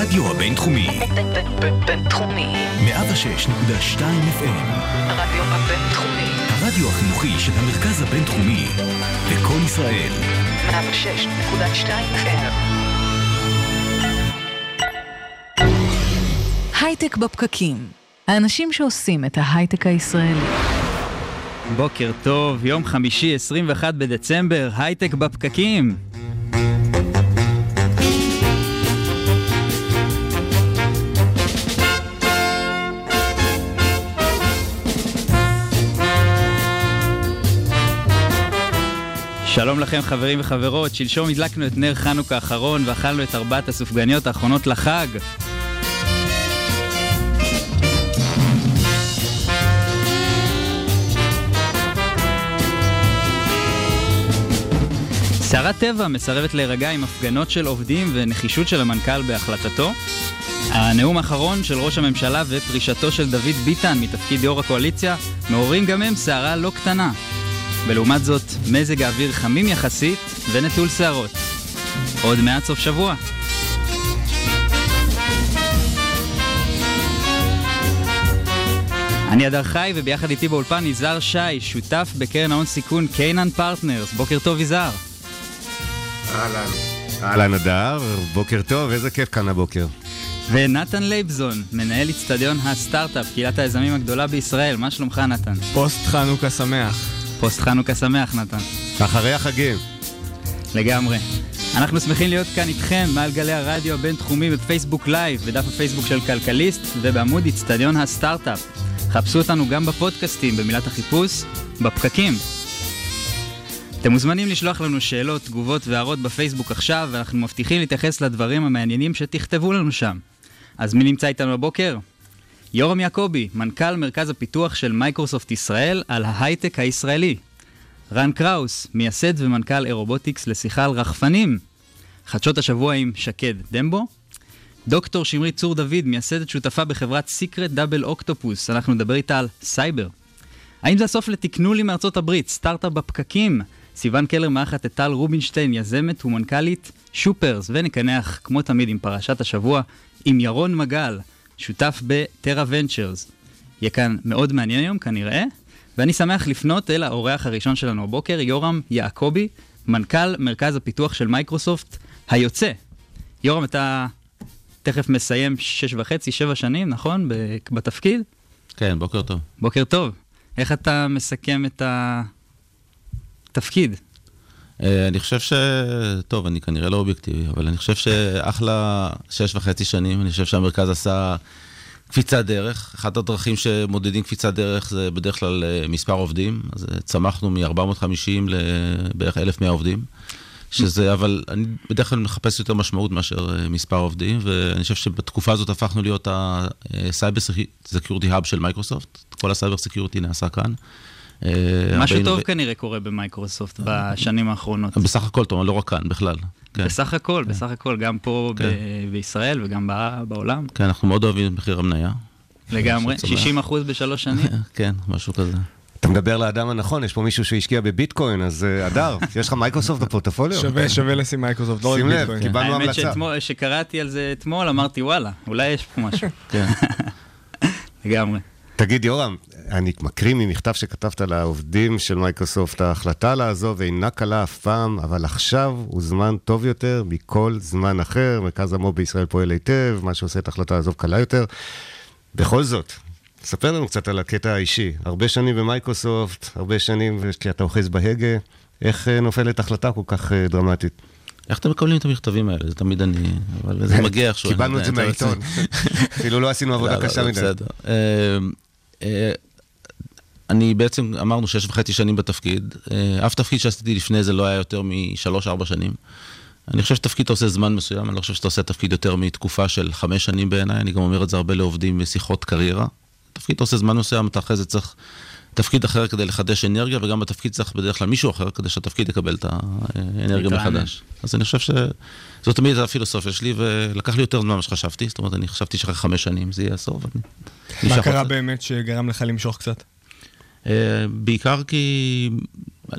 הרדיו הבינתחומי. בינתחומי. 106.2 FM. הרדיו הבינתחומי. הרדיו החינוכי של המרכז הבינתחומי. לקום ישראל. 106.2 FM. הייטק בפקקים. האנשים שעושים את ההייטק הישראלי. בוקר טוב, יום חמישי 21 בדצמבר, הייטק בפקקים. שלום לכם חברים וחברות, שלשום הדלקנו את נר חנוכה האחרון ואכלנו את ארבעת הסופגניות האחרונות לחג. סערת טבע מסרבת להירגע עם הפגנות של עובדים ונחישות של המנכ"ל בהחלטתו. הנאום האחרון של ראש הממשלה ופרישתו של דוד ביטן מתפקיד יו"ר הקואליציה מעוררים גם הם סערה לא קטנה. ולעומת זאת, מזג האוויר חמים יחסית ונטול סערות. עוד מעט סוף שבוע. אני אדר חי וביחד איתי באולפן יזהר שי, שותף בקרן ההון סיכון Canaan Partners. בוקר טוב יזהר. אהלן. אהלן אדר, בוקר טוב, איזה כיף כאן הבוקר. ונתן לייבזון, מנהל אצטדיון הסטארט-אפ, קהילת היזמים הגדולה בישראל. מה שלומך נתן? פוסט חנוכה שמח. פוסט חנוכה שמח נתן. אחרי החגים. לגמרי. אנחנו שמחים להיות כאן איתכם מעל גלי הרדיו הבינתחומי בפייסבוק לייב, בדף הפייסבוק של כלכליסט ובעמוד אצטדיון הסטארט-אפ. חפשו אותנו גם בפודקאסטים במילת החיפוש, בפקקים. אתם מוזמנים לשלוח לנו שאלות, תגובות והערות בפייסבוק עכשיו, ואנחנו מבטיחים להתייחס לדברים המעניינים שתכתבו לנו שם. אז מי נמצא איתנו הבוקר? יורם יעקבי, מנכ"ל מרכז הפיתוח של מייקרוסופט ישראל על ההייטק הישראלי. רן קראוס, מייסד ומנכ"ל Airobotics לשיחה על רחפנים. חדשות השבוע עם שקד דמבו. דוקטור שמרית צור דוד, מייסדת שותפה בחברת Secret Double Octopus. אנחנו נדבר איתה על סייבר. האם זה הסוף לתקנו לי מארצות הברית, סטארט-אפ בפקקים? סיון קלר מארחת את טל רובינשטיין, יזמת ומנכ"לית שופרס, ונקנח, כמו תמיד, עם פרשת השבוע, עם ירון מגל, שותף בטרה ונצ'רס. יהיה כאן מאוד מעניין היום, כנראה, ואני שמח לפנות אל האורח הראשון שלנו הבוקר, יורם יעקבי, מנכ"ל מרכז הפיתוח של מייקרוסופט היוצא. יורם, אתה תכף מסיים שש וחצי, שבע שנים, נכון? בתפקיד? כן, בוקר טוב. בוקר טוב. איך אתה מסכם את התפקיד? אה, אני חושב ש... טוב, אני כנראה לא אובייקטיבי, אבל אני חושב שאחלה שש וחצי שנים, אני חושב שהמרכז עשה קפיצת דרך. אחת הדרכים שמודדים קפיצת דרך זה בדרך כלל אה, מספר עובדים, אז אה, צמחנו מ-450 לבערך 1,100 עובדים. שזה, אבל אני בדרך כלל מחפש יותר משמעות מאשר מספר עובדים, ואני חושב שבתקופה הזאת הפכנו להיות ה cyber security hub של מייקרוסופט. כל ה cyber security נעשה כאן. משהו טוב כנראה קורה במייקרוסופט בשנים האחרונות. בסך הכל, טוב, לא רק כאן, בכלל. כן. בסך הכל, בסך הכל, גם פה בישראל וגם בעולם. כן, אנחנו מאוד אוהבים את מחיר המניה. לגמרי, 60 אחוז בשלוש שנים. כן, משהו כזה. אתה מדבר לאדם הנכון, יש פה מישהו שהשקיע בביטקוין, אז אדר, יש לך מייקרוסופט בפורטפוליו? שווה, שווה לשים מייקרוסופט, לא רק ביטקוין. שים לב, קיבלנו המלצה. האמת שקראתי על זה אתמול, אמרתי וואלה, אולי יש פה משהו. לגמרי. תגיד, יורם, אני מקריא ממכתב שכתבת לעובדים של מייקרוסופט, ההחלטה לעזוב אינה קלה אף פעם, אבל עכשיו הוא זמן טוב יותר מכל זמן אחר. מרכז המו"פ בישראל פועל היטב, מה שעושה את ההחלטה לעזוב קלה יותר. בכל זאת, ספר לנו קצת על הקטע האישי. הרבה שנים במייקרוסופט, הרבה שנים שאתה אוחז בהגה. איך נופלת החלטה כל כך דרמטית? איך אתם מקבלים את המכתבים האלה? זה תמיד אני... אבל זה מגיע איכשהו. קיבלנו את זה מהעיתון. אפילו לא עשינו עבודה קשה מדי. בסדר. אני בעצם, אמרנו שש וחצי שנים בתפקיד. אף תפקיד שעשיתי לפני זה לא היה יותר משלוש-ארבע שנים. אני חושב שתפקיד אתה עושה זמן מסוים, אני לא חושב שאתה עושה תפקיד יותר מתקופה של חמש שנים בעיניי, אני גם אומר את זה הרבה לעובדים בשיחות קריירה. תפקיד אתה עושה זמן מסוים, אתה אחרי זה צריך תפקיד אחר כדי לחדש אנרגיה, וגם בתפקיד צריך בדרך כלל מישהו אחר כדי שהתפקיד יקבל את האנרגיה מחדש. אז אני חושב שזאת תמיד הפילוסופיה שלי, ולקח לי יותר זמן ממה שחשבתי, זאת אומרת, אני חשבתי שאחרי חמש שנים זה יהיה הסוף. מה קרה באמת שגרם לך למשוך קצת? בעיקר כי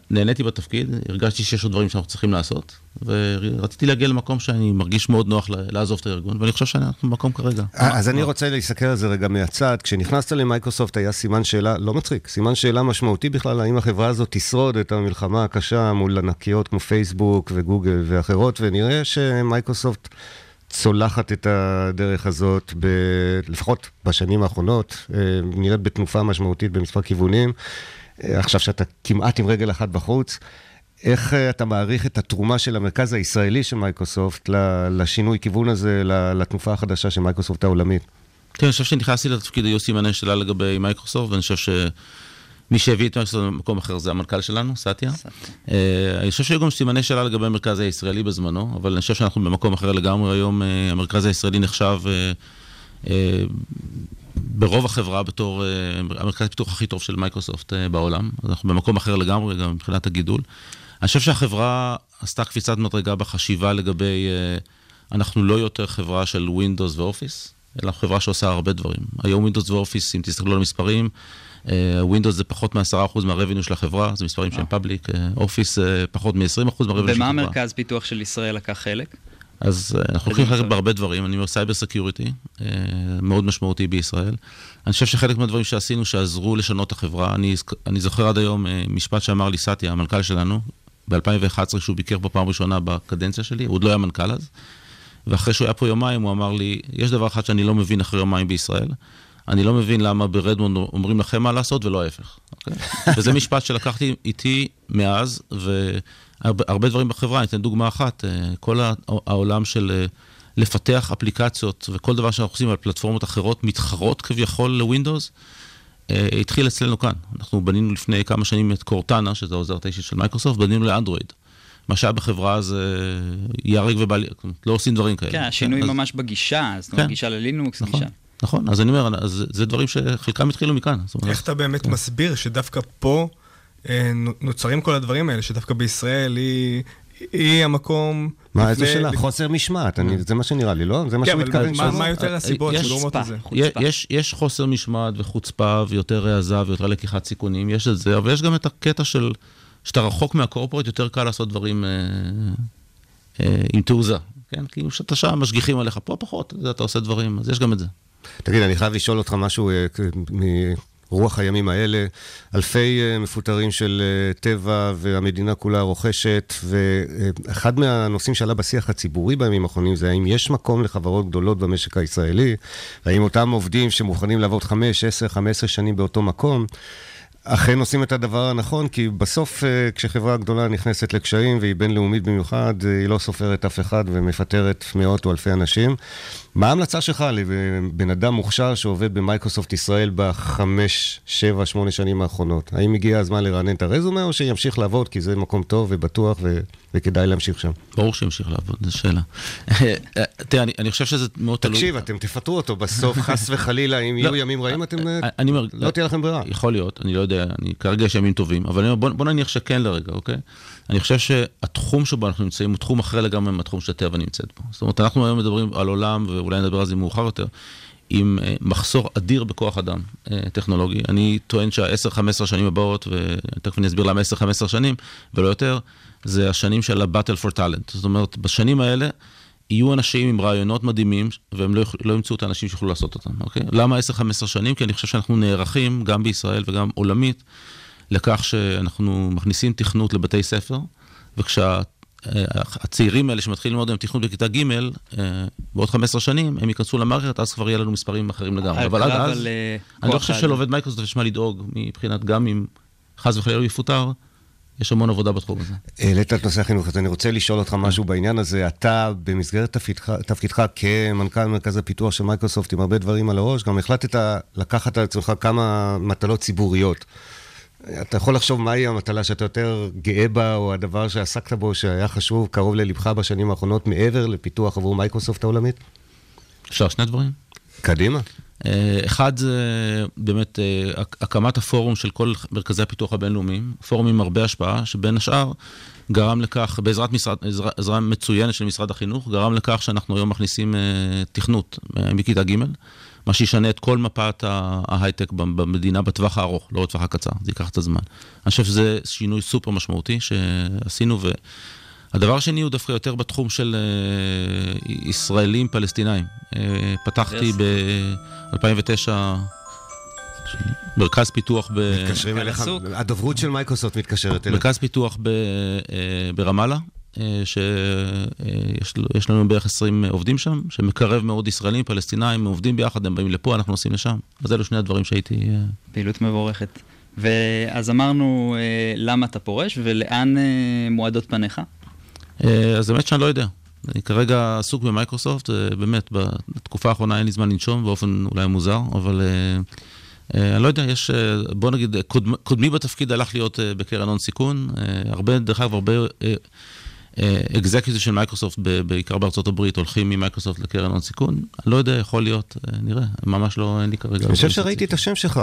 נהניתי בתפקיד, הרגשתי שיש עוד דברים שאנחנו צריכים לעשות, ורציתי להגיע למקום שאני מרגיש מאוד נוח לעזוב את הארגון, ואני חושב שאנחנו במקום כרגע. אז אני רוצה להסתכל על זה רגע מהצד. כשנכנסת למייקרוסופט היה סימן שאלה, לא מצחיק, סימן שאלה משמעותי בכלל, האם החברה הזאת תשרוד את המלחמה הקשה מול ענקיות כמו פייסבוק וגוגל ואחרות, ונראה שמייקרוסופט צולחת את הדרך הזאת, ב... לפחות בשנים האחרונות, אה, נראית בתנופה משמעותית במספר כיוונים. אה, עכשיו שאתה כמעט עם רגל אחת בחוץ, איך אה, אתה מעריך את התרומה של המרכז הישראלי של מייקרוסופט ל- לשינוי כיוון הזה, ל- לתנופה החדשה של מייקרוסופט העולמית? כן, אני חושב שנכנסתי לתפקיד היו סימני שאלה לגבי מייקרוסופט, ואני חושב שמי שהביא את מייקרוסופט למקום אחר זה המנכ"ל שלנו, סאטיה. אה, אני חושב שהיו גם סימני שאלה לגבי המרכז הישראלי בזמנו, אבל אני חושב שאנחנו במקום אחר לגמרי היום. המרכז הישראלי נחשב ברוב החברה בתור אה, המרכז הפיתוח הכי טוב של מייקרוסופט אה, בעולם. אנחנו במקום אחר לגמרי, גם מבחינת הגידול. אני חושב שהחברה עשתה קפיצת מדרגה בחשיבה לגבי, אה, אנחנו לא יותר חברה של Windows ו Office, אלא חברה שעושה הרבה דברים. היום Windows ו Office, אם תסתכלו על המספרים, Windows זה פחות מ-10% מה revenue של החברה, זה מספרים שהם public, Office פחות מ-20% מה revenue של החברה. במה המרכז פיתוח של ישראל לקח חלק? אז אה, אנחנו הולכים לחלק בהרבה דברים, אני אומר cyber security, אה, מאוד משמעותי בישראל. אני חושב שחלק מהדברים שעשינו שעזרו לשנות את החברה, אני, אני זוכר עד היום אה, משפט שאמר לי סאטיה, המנכ"ל שלנו, ב-2011, כשהוא ביקר פה פעם ראשונה בקדנציה שלי, הוא עוד לא היה מנכ"ל אז, ואחרי שהוא היה פה יומיים, הוא אמר לי, יש דבר אחד שאני לא מבין אחרי יומיים בישראל, אני לא מבין למה ברדמונד אומרים לכם מה לעשות ולא ההפך. אוקיי? וזה משפט שלקחתי איתי מאז, והרבה דברים בחברה, אני אתן דוגמה אחת, אה, כל העולם של אה, לפתח אפליקציות וכל דבר שאנחנו עושים על פלטפורמות אחרות, מתחרות כביכול ל Windows, אה, התחיל אצלנו כאן. אנחנו בנינו לפני כמה שנים את קורטנה, שזה העוזרת האישית של מייקרוסופט, בנינו לאנדרואיד. מה שהיה בחברה זה ייהרג ובל... לא עושים דברים כאלה. כן, השינוי אז- ממש בגישה, זאת אומרת, כן. גישה ללינוקס, נכון, גישה. נכון. אז אני אומר, אז זה דברים שחלקם התחילו מכאן. אומרת, איך אתה באמת כן. מסביר שדווקא פה נוצרים כל הדברים האלה, שדווקא בישראל היא... היא המקום... מה, איזו שאלה? חוסר משמעת, אני- זה מה שנראה לי, לא? זה מה כן, שהוא אבל מתכוון מה- יותר הסיבות יש שגורמות. לזה? יש, חוסר משמעת וחוצפה ויותר העזה ויותר לקיחת סיכונים, יש את זה, אבל יש גם את הקטע של שאתה רחוק מהקורפורט, יותר קל לעשות דברים אה, אה, עם תעוזה, כן? כי כשאתה שם משגיחים עליך, פה פחות, אתה עושה דברים, אז יש גם את זה. תגיד, אני חייב לשאול אותך משהו מרוח הימים האלה. אלפי אה, מפוטרים של אה, טבע והמדינה כולה רוכשת, ואחד מהנושאים שעלה בשיח הציבורי בימים האחרונים זה האם יש מקום לחברות גדולות במשק הישראלי, והאם אותם עובדים שמוכנים לעבוד 5, 10, 15 שנים באותו מקום, אכן עושים את הדבר הנכון, כי בסוף אה, כשחברה גדולה נכנסת לקשיים, והיא בינלאומית במיוחד, אה, היא לא סופרת אף אחד ומפטרת מאות או אלפי אנשים. מה ההמלצה שלך לבן אדם מוכשר שעובד במייקרוסופט ישראל בחמש, שבע, שמונה שנים האחרונות? האם הגיע הזמן לרענן את הרזומה, או שימשיך לעבוד כי זה מקום טוב ובטוח ו- וכדאי להמשיך שם? ברור שימשיך לעבוד, זו שאלה. תראה, אני, אני חושב שזה מאוד תלוי... תקשיב, אתם תפטרו אותו בסוף, חס וחלילה, אם יהיו לא, ימים רעים, אתם... אה, אני אומר, לא תהיה לכם ברירה. יכול להיות, אני לא יודע, אני, כרגע יש ימים טובים, אבל בוא, בוא נניח שכן לרגע, אוקיי? אני חושב שהתחום שבו אנחנו נמצאים הוא תחום אחר לגמרי מהתחום שטבע נמצאת בו. זאת אומרת, אנחנו היום מדברים על עולם, ואולי נדבר על זה מאוחר יותר, עם אה, מחסור אדיר בכוח אדם אה, טכנולוגי. אני טוען שה-10-15 שנים הבאות, ותכף אני אסביר למה 10-15 שנים, ולא יותר, זה השנים של ה-Battle for Talent. זאת אומרת, בשנים האלה... יהיו אנשים עם רעיונות מדהימים, והם לא, לא ימצאו את האנשים שיוכלו לעשות אותם, אוקיי? למה 10-15 שנים? כי אני חושב שאנחנו נערכים, גם בישראל וגם עולמית, לכך שאנחנו מכניסים תכנות לבתי ספר, וכשהצעירים האלה שמתחילים ללמוד עם תכנות בכיתה ג', אה, בעוד 15 שנים, הם ייכנסו למערכת, אז כבר יהיה לנו מספרים אחרים לגמרי. אבל עד אז, אה, אני לא חושב. שלעובד מייקרוסופט יש מה לדאוג מבחינת, גם אם חס וחלילה הוא יפוטר, יש המון עבודה בתחום הזה. העלית את נושא החינוך, אז אני רוצה לשאול אותך משהו בעניין הזה. אתה, במסגרת תפקידך, תפקידך כמנכ"ל מרכז הפיתוח של מייקרוסופט, עם הרבה דברים על הראש, גם החלטת לקחת על עצמך כמה מטלות ציבוריות. אתה יכול לחשוב מהי המטלה שאתה יותר גאה בה, או הדבר שעסקת בו, שהיה חשוב, קרוב ללבך בשנים האחרונות, מעבר לפיתוח עבור מייקרוסופט העולמית? אפשר שני דברים? קדימה. אה, אחד זה באמת אה, הק- הקמת הפורום של כל מרכזי הפיתוח הבינלאומיים, פורום עם הרבה השפעה, שבין השאר גרם לכך, בעזרת משרד, עזרה, עזרה מצוינת של משרד החינוך, גרם לכך שאנחנו היום מכניסים אה, תכנות מכיתה ג', מה שישנה את כל מפת ההייטק במדינה בטווח הארוך, לא בטווח הקצר, זה ייקח את הזמן. אני חושב שזה שינוי סופר משמעותי שעשינו, והדבר השני הוא דווקא יותר בתחום של אה, ישראלים פלסטינאים. אה, פתחתי ב-2009 מרכז פיתוח ב... מתקשרים אליך. הדוברות של מייקרוסופט מתקשרת אליך. מרכז פיתוח ב, אה, ברמאללה, אה, שיש לנו בערך 20 עובדים שם, שמקרב מאוד ישראלים, פלסטינאים, עובדים ביחד, הם באים לפה, אנחנו נוסעים לשם. אז אלו שני הדברים שהייתי... אה, פעילות מבורכת. ואז אמרנו אה, למה אתה פורש ולאן אה, מועדות פניך? אה, אז האמת שאני לא יודע. אני כרגע עסוק במייקרוסופט, אה, באמת, בתקופה האחרונה אין לי זמן לנשום באופן אולי מוזר, אבל אה, אני לא יודע, יש, בוא נגיד, קודמ, קודמי בתפקיד הלך להיות בקרן הון סיכון, הרבה, דרך אגב, הרבה executive של מייקרוסופט, בעיקר בארצות הברית, הולכים ממייקרוסופט לקרן הון סיכון, לא יודע, יכול להיות, אה, נראה, ממש לא, אין לי כרגע... אני חושב שראיתי את השם שלך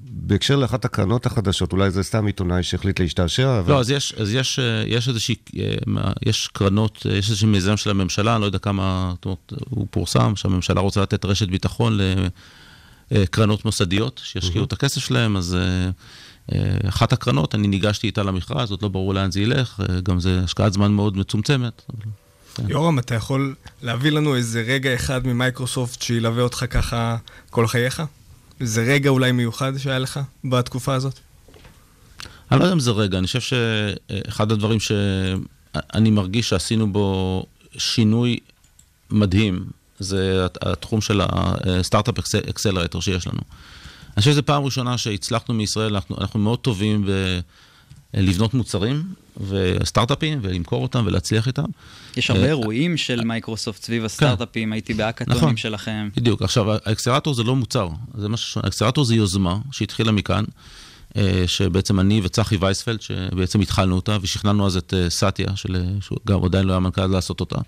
בהקשר לאחת הקרנות החדשות, אולי זה סתם עיתונאי שהחליט להשתעשע, אבל... לא, אז יש, אז יש, אה, יש איזושהי, אה, יש קרנות, אה, יש איזשהו מיזם של הממשלה, אני לא יודע כמה, זאת אומרת, הוא פורסם, שהממשלה רוצה לתת רשת ביטחון לקרנות מוסדיות, שישקיעו את הכסף שלהם, אז אה, אה, אחת הקרנות, אני ניגשתי איתה למכרז, עוד לא ברור לאן זה ילך, אה, גם זה השקעת זמן מאוד מצומצמת. כן. יורם, אתה יכול להביא לנו איזה רגע אחד ממייקרוסופט שילווה אותך ככה כל חייך? איזה רגע אולי מיוחד שהיה לך בתקופה הזאת? אני לא יודע אם זה רגע, אני חושב שאחד הדברים שאני מרגיש שעשינו בו שינוי מדהים, זה התחום של הסטארט-אפ אקסלרטור שיש לנו. אני חושב שזו פעם ראשונה שהצלחנו מישראל, אנחנו, אנחנו מאוד טובים בלבנות מוצרים וסטארט-אפים ולמכור אותם ולהצליח איתם. יש הרבה אה, אירועים של מייקרוסופט סביב הסטארט-אפים, הייתי בהאקתונים נכון. שלכם. בדיוק. עכשיו, האקסלרטור זה לא מוצר, זה משהו שונה. האקסלרטור זה יוזמה שהתחילה מכאן, אה, שבעצם אני וצחי וייספלד, שבעצם התחלנו אותה, ושכנענו אז את אה, סאטיה, ש- שהוא גם עדיין לא היה מנכ"ל לעשות אותה.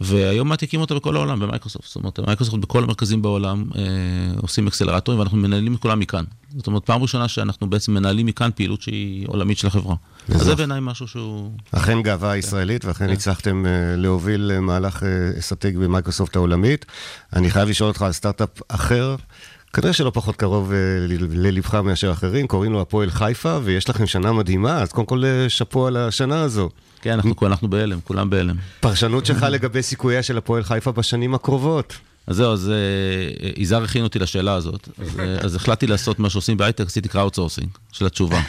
והיום מעתיקים אותה בכל העולם, במייקרוסופט. זאת אומרת, מייקרוסופט בכל המרכזים בעולם אה, עושים אקסלרטורים, ואנחנו מנהלים את כולם מכאן. זאת אומרת, פעם ראשונה שאנחנו בעצם מנהלים מכאן פעילות שהיא עולמית של החברה. אז זה בעיניי משהו שהוא... אכן גאווה ישראלית, ואכן כן. הצלחתם אה, להוביל אה, מהלך אה, אסטרטגי במייקרוסופט העולמית. אני חייב לשאול אותך על סטארט-אפ אחר, כנראה שלא פחות קרוב אה, ללבך מאשר אחרים, קוראים לו הפועל חיפה, ויש לכם שנה מדהימה, אז קודם כל אה, שאפו על השנה הזו. כן, אנחנו, אנחנו בהלם, כולם בהלם. פרשנות שלך לגבי סיכוייה של הפועל חיפה בשנים הקרובות. אז זהו, אז אה, יזהר הכין אותי לשאלה הזאת, אז, אז החלטתי לעשות מה שעושים בהייטק, עשיתי crowd sourcing של התשובה.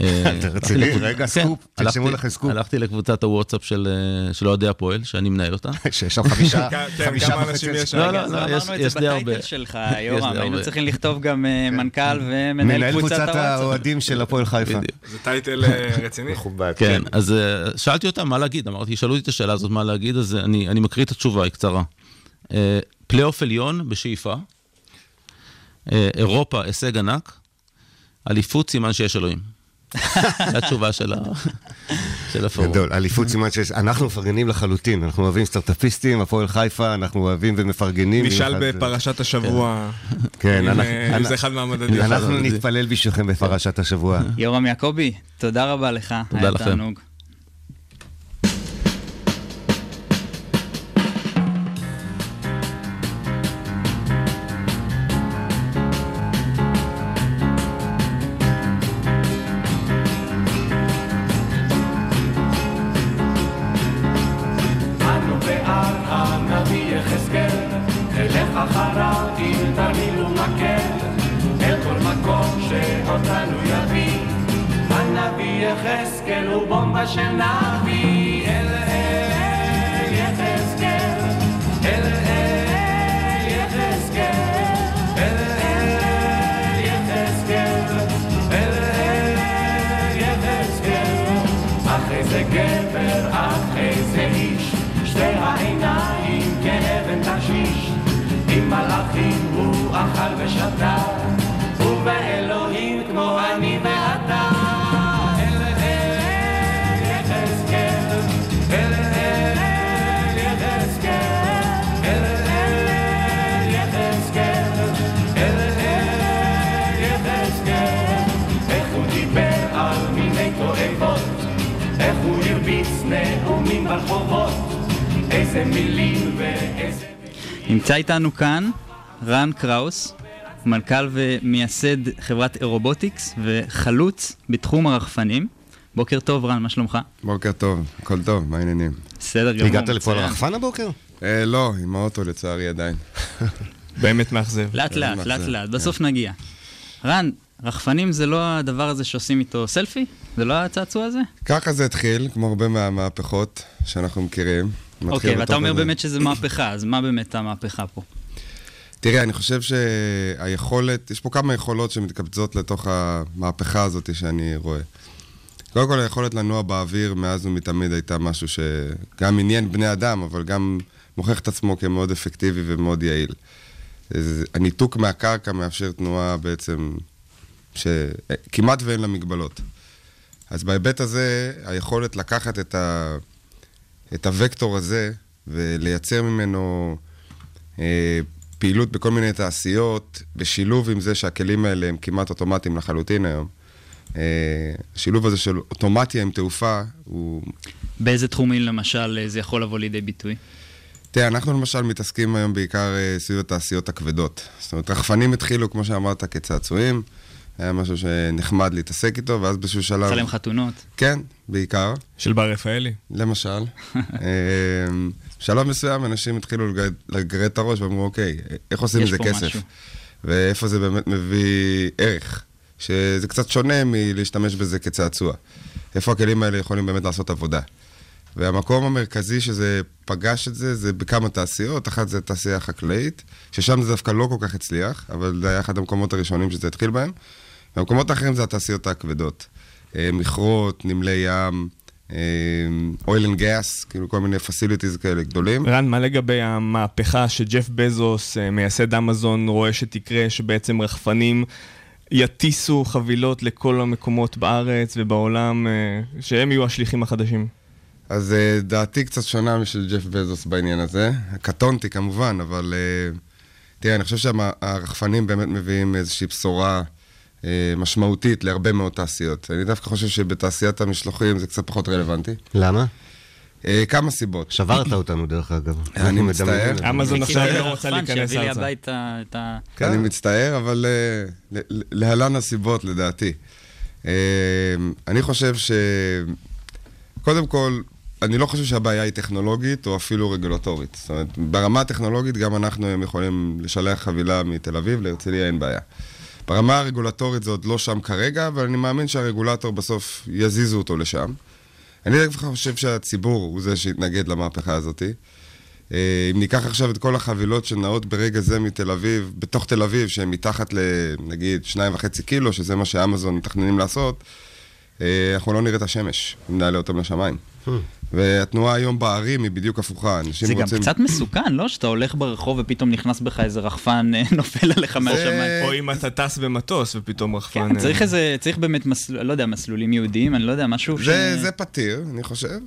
אה, אתה רציני? הלכתי- רגע, כן, סקופ, תרשמו לכם סקופ. הלכתי לקבוצת הוואטסאפ של אה, של אוהדי הפועל, שאני מנהל אותה. שיש שם חמישה, כן, כן, חמישה וחצי אנשים יש אנשים. שם? לא, לא, לא, אמרנו יש- את זה יש די הרבה. ב title שלך, יורם, היינו הרבה. צריכים לכתוב גם אה, מנכ"ל ומנהל מנהל קבוצת. האוהדים של הפועל חיפה. זה title רציני. מכובד. כן, אז שאלתי אותם מה להגיד, אמרתי, שאלו אותי את השאלה הזאת מה להגיד, אז אני אני מקריא את התשובה, היא קצרה. פלייאוף עליון בשאיפה, אירופה הישג ענק, אליפות סימן שיש אלוהים. זו התשובה של ה- של הפורום. גדול, אליפות סימן שיש, אנחנו מפרגנים לחלוטין, אנחנו אוהבים סטארט-אפיסטים, הפועל חיפה, אנחנו אוהבים ומפרגנים. נשאל בפרשת השבוע, כן, אם, אנחנו- אה, אנחנו- זה אחד מהמדדים. אנחנו נתפלל בשבילכם בפרשת השבוע. יורם יעקבי, תודה רבה לך, תודה היה לכם. איתנו כאן רן קראוס, מנכ"ל ומייסד חברת אירובוטיקס וחלוץ בתחום הרחפנים. בוקר טוב, רן, מה שלומך? בוקר טוב, הכל טוב, מה העניינים? בסדר גמור. הגעת לפה על. הרחפן הבוקר? אה, לא, עם האוטו לצערי עדיין. באמת מאכזב. לאט לאט, לאט לאט, כן. בסוף נגיע. רן, רחפנים זה לא הדבר הזה שעושים איתו סלפי? זה לא הצעצוע הזה? ככה זה התחיל, כמו הרבה מהמהפכות שאנחנו מכירים. אוקיי, ואתה אומר איזה- באמת שזה מהפכה, אז מה באמת המהפכה פה? תראה, אני חושב שהיכולת, יש פה כמה יכולות שמתקבצות לתוך המהפכה הזאת שאני רואה. קודם כל, היכולת לנוע באוויר מאז ומתמיד הייתה משהו שגם עניין בני אדם, אבל גם מוכיח את עצמו כמאוד אפקטיבי ומאוד יעיל. הניתוק מהקרקע מאפשר תנועה בעצם שכמעט ואין לה מגבלות. אז בהיבט הזה, היכולת לקחת את, ה... את הוקטור הזה ולייצר ממנו אה, פעילות בכל מיני תעשיות, בשילוב עם זה שהכלים האלה הם כמעט אוטומטיים לחלוטין היום. אה, השילוב הזה של אוטומציה עם תעופה הוא... באיזה תחומים למשל זה יכול לבוא לידי ביטוי? תראה, אנחנו למשל מתעסקים היום בעיקר אה, סביב התעשיות הכבדות. זאת אומרת, רחפנים התחילו, כמו שאמרת, כצעצועים. היה משהו שנחמד להתעסק איתו, ואז באיזשהו שלב... צלם חתונות. כן, בעיקר. של בר רפאלי. למשל. אמ, בשלב מסוים אנשים התחילו לגרד- לגרד את הראש ואמרו, אוקיי, איך עושים מזה כסף? משהו. ואיפה זה באמת מביא ערך? שזה קצת שונה מלהשתמש בזה כצעצוע. איפה הכלים האלה יכולים באמת לעשות עבודה? והמקום המרכזי שזה פגש את זה, זה בכמה תעשיות. אחת זה תעשייה החקלאית, ששם זה דווקא לא כל כך הצליח, אבל זה היה אחד המקומות הראשונים שזה התחיל בהם. והמקומות האחרים זה התעשיות הכבדות. אה, מכרות, נמלי ים, oil and gas, כאילו כל מיני facilities כאלה גדולים. רן, מה לגבי המהפכה שג'ף בזוס, אה, מייסד אמזון, רואה שתקרה, שבעצם רחפנים יטיסו חבילות לכל המקומות בארץ ובעולם, אה, שהם יהיו השליחים החדשים? אז דעתי קצת שונה משל ג'ף בזוס בעניין הזה. קטונתי כמובן, אבל אה, תראה, אני חושב שהרחפנים באמת מביאים איזושהי בשורה משמעותית להרבה מאוד תעשיות. אני דווקא חושב שבתעשיית המשלוחים זה קצת פחות רלוונטי. למה? אה, כמה סיבות. שברת אותנו, דרך אגב. אני מצטער. אמזון עכשיו כאילו, לא רוצה רחפן להיכנס שיביא לי ארצה. הביתה את ה... כן. אני מצטער, אבל אה, להלן הסיבות לדעתי. אה, אני חושב ש... קודם כל, אני לא חושב שהבעיה היא טכנולוגית או אפילו רגולטורית. זאת אומרת, ברמה הטכנולוגית גם אנחנו היום יכולים לשלח חבילה מתל אביב להרצליה, אין בעיה. ברמה הרגולטורית זה עוד לא שם כרגע, אבל אני מאמין שהרגולטור בסוף יזיזו אותו לשם. אני דווקא חושב שהציבור הוא זה שיתנגד למהפכה הזאת. אה, אם ניקח עכשיו את כל החבילות שנעות ברגע זה מתל אביב, בתוך תל אביב, שהן מתחת לנגיד שניים וחצי קילו, שזה מה שאמזון מתכננים לעשות, אה, אנחנו לא נראה את השמש, אם נעלה אותם לשמיים. והתנועה היום בערים היא בדיוק הפוכה. אנשים זה גם רוצים... קצת מסוכן, לא? שאתה הולך ברחוב ופתאום נכנס בך איזה רחפן אה, נופל עליך מהשמיים. או אם אתה טס במטוס ופתאום רחפן... כן, אה, צריך איזה, צריך באמת, מסל- לא יודע, מסלולים יהודיים, אני לא יודע, משהו ש... זה, זה פתיר, אני חושב.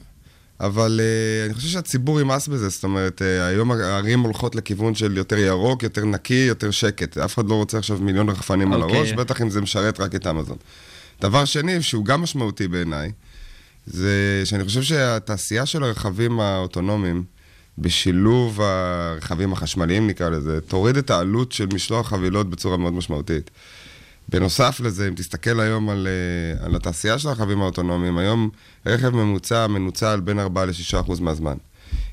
אבל uh, אני חושב שהציבור ימאס בזה, זאת אומרת, uh, היום הערים הולכות לכיוון של יותר ירוק, יותר נקי, יותר שקט. אף אחד לא רוצה עכשיו מיליון רחפנים על אוקיי. הראש, בטח אם זה משרת רק את אמזון. דבר שני, שהוא גם משמעותי בעיניי, זה שאני חושב שהתעשייה של הרכבים האוטונומיים, בשילוב הרכבים החשמליים נקרא לזה, תוריד את העלות של משלוח חבילות בצורה מאוד משמעותית. בנוסף לזה, אם תסתכל היום על, אה, על התעשייה של הרכבים האוטונומיים, היום רכב ממוצע מנוצל בין 4 ל-6% מהזמן.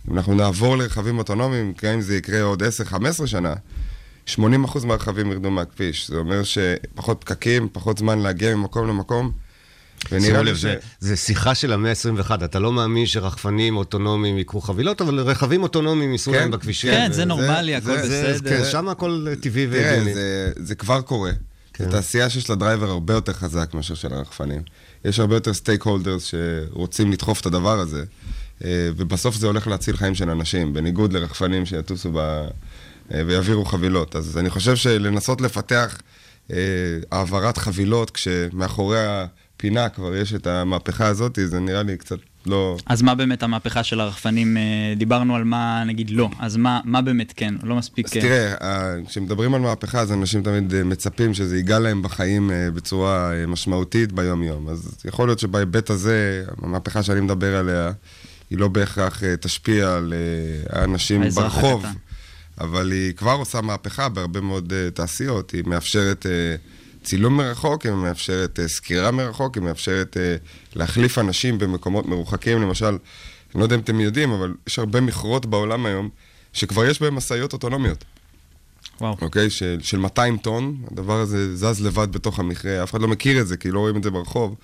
אם אנחנו נעבור לרכבים אוטונומיים, גם אם זה יקרה עוד 10-15 שנה, 80% מהרכבים ירדו מהכביש. זה אומר שפחות פקקים, פחות זמן להגיע ממקום למקום. ונראה שימו לי לב. זה- זה שיחה של המאה ה-21. אתה לא מאמין שרחפנים אוטונומיים יקחו חבילות, אבל רכבים אוטונומיים ייסעו כן, להם בכבישים. כן, ו- זה נורמלי, הכל זה- זה- בסדר. כן, שם הכל טבעי תראה, והגיוני. זה, זה כבר קורה. כן. זו תעשייה שיש לה driver הרבה יותר חזק מאשר של הרחפנים. יש הרבה יותר stakeholders שרוצים לדחוף את הדבר הזה, אה, ובסוף זה הולך להציל חיים של אנשים, בניגוד לרחפנים שיטוסו ב... אה, ויעבירו חבילות. אז אני חושב שלנסות לפתח אה, העברת חבילות, כשמאחורי הפינה כבר יש את המהפכה הזאת, זה נראה לי קצת לא... אז מה באמת המהפכה של הרחפנים? אה, דיברנו על מה, נגיד, לא. אז מה, מה באמת כן? לא מספיק... אז אה, תראה, אה, כשמדברים על מהפכה, אז אנשים תמיד מצפים שזה ייגע להם בחיים בצורה משמעותית ביום-יום. אז יכול להיות שבהיבט הזה, המהפכה שאני מדבר עליה, היא לא בהכרח תשפיע על האנשים ברחוב. הקטן. אבל היא כבר עושה מהפכה בהרבה מאוד תעשיות. היא מאפשרת uh, צילום מרחוק, היא מאפשרת uh, סקירה מרחוק, היא מאפשרת uh, להחליף אנשים במקומות מרוחקים. למשל, אני לא יודע אם אתם יודעים, אבל יש הרבה מכרות בעולם היום, שכבר יש בהם משאיות אוטונומיות. וואו. אוקיי? של, של 200 טון, הדבר הזה זז לבד בתוך המכרה, אף אחד לא מכיר את זה, כי לא רואים את זה ברחוב,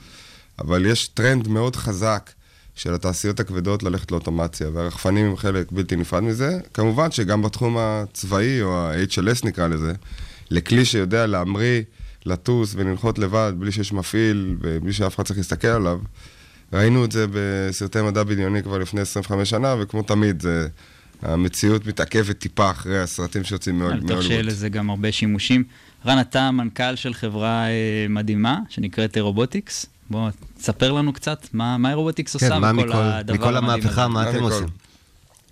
אבל יש טרנד מאוד חזק של התעשיות הכבדות ללכת לאוטומציה, והרחפנים הם חלק בלתי נפרד מזה. כמובן שגם בתחום הצבאי, או ה-HLS נקרא לזה, לכלי שיודע להמריא, לטוס ולנחות לבד, בלי שיש מפעיל ובלי שאף אחד צריך להסתכל עליו. ראינו את זה בסרטי מדע בדיוני כבר לפני 25 שנה, וכמו תמיד, זה... המציאות מתעכבת טיפה אחרי הסרטים שיוצאים אני מאוד בטוח שיהיה מאוד. לזה גם הרבה שימושים. רן, אתה מנכ"ל של חברה אה, מדהימה, שנקראת רובוטיקס. בוא, תספר לנו קצת מה מה רובוטיקס עושה כן, מה מכל מכל, הדבר מכל המדהים המהפכה, הזה. מה מה אתם מכל? עושים?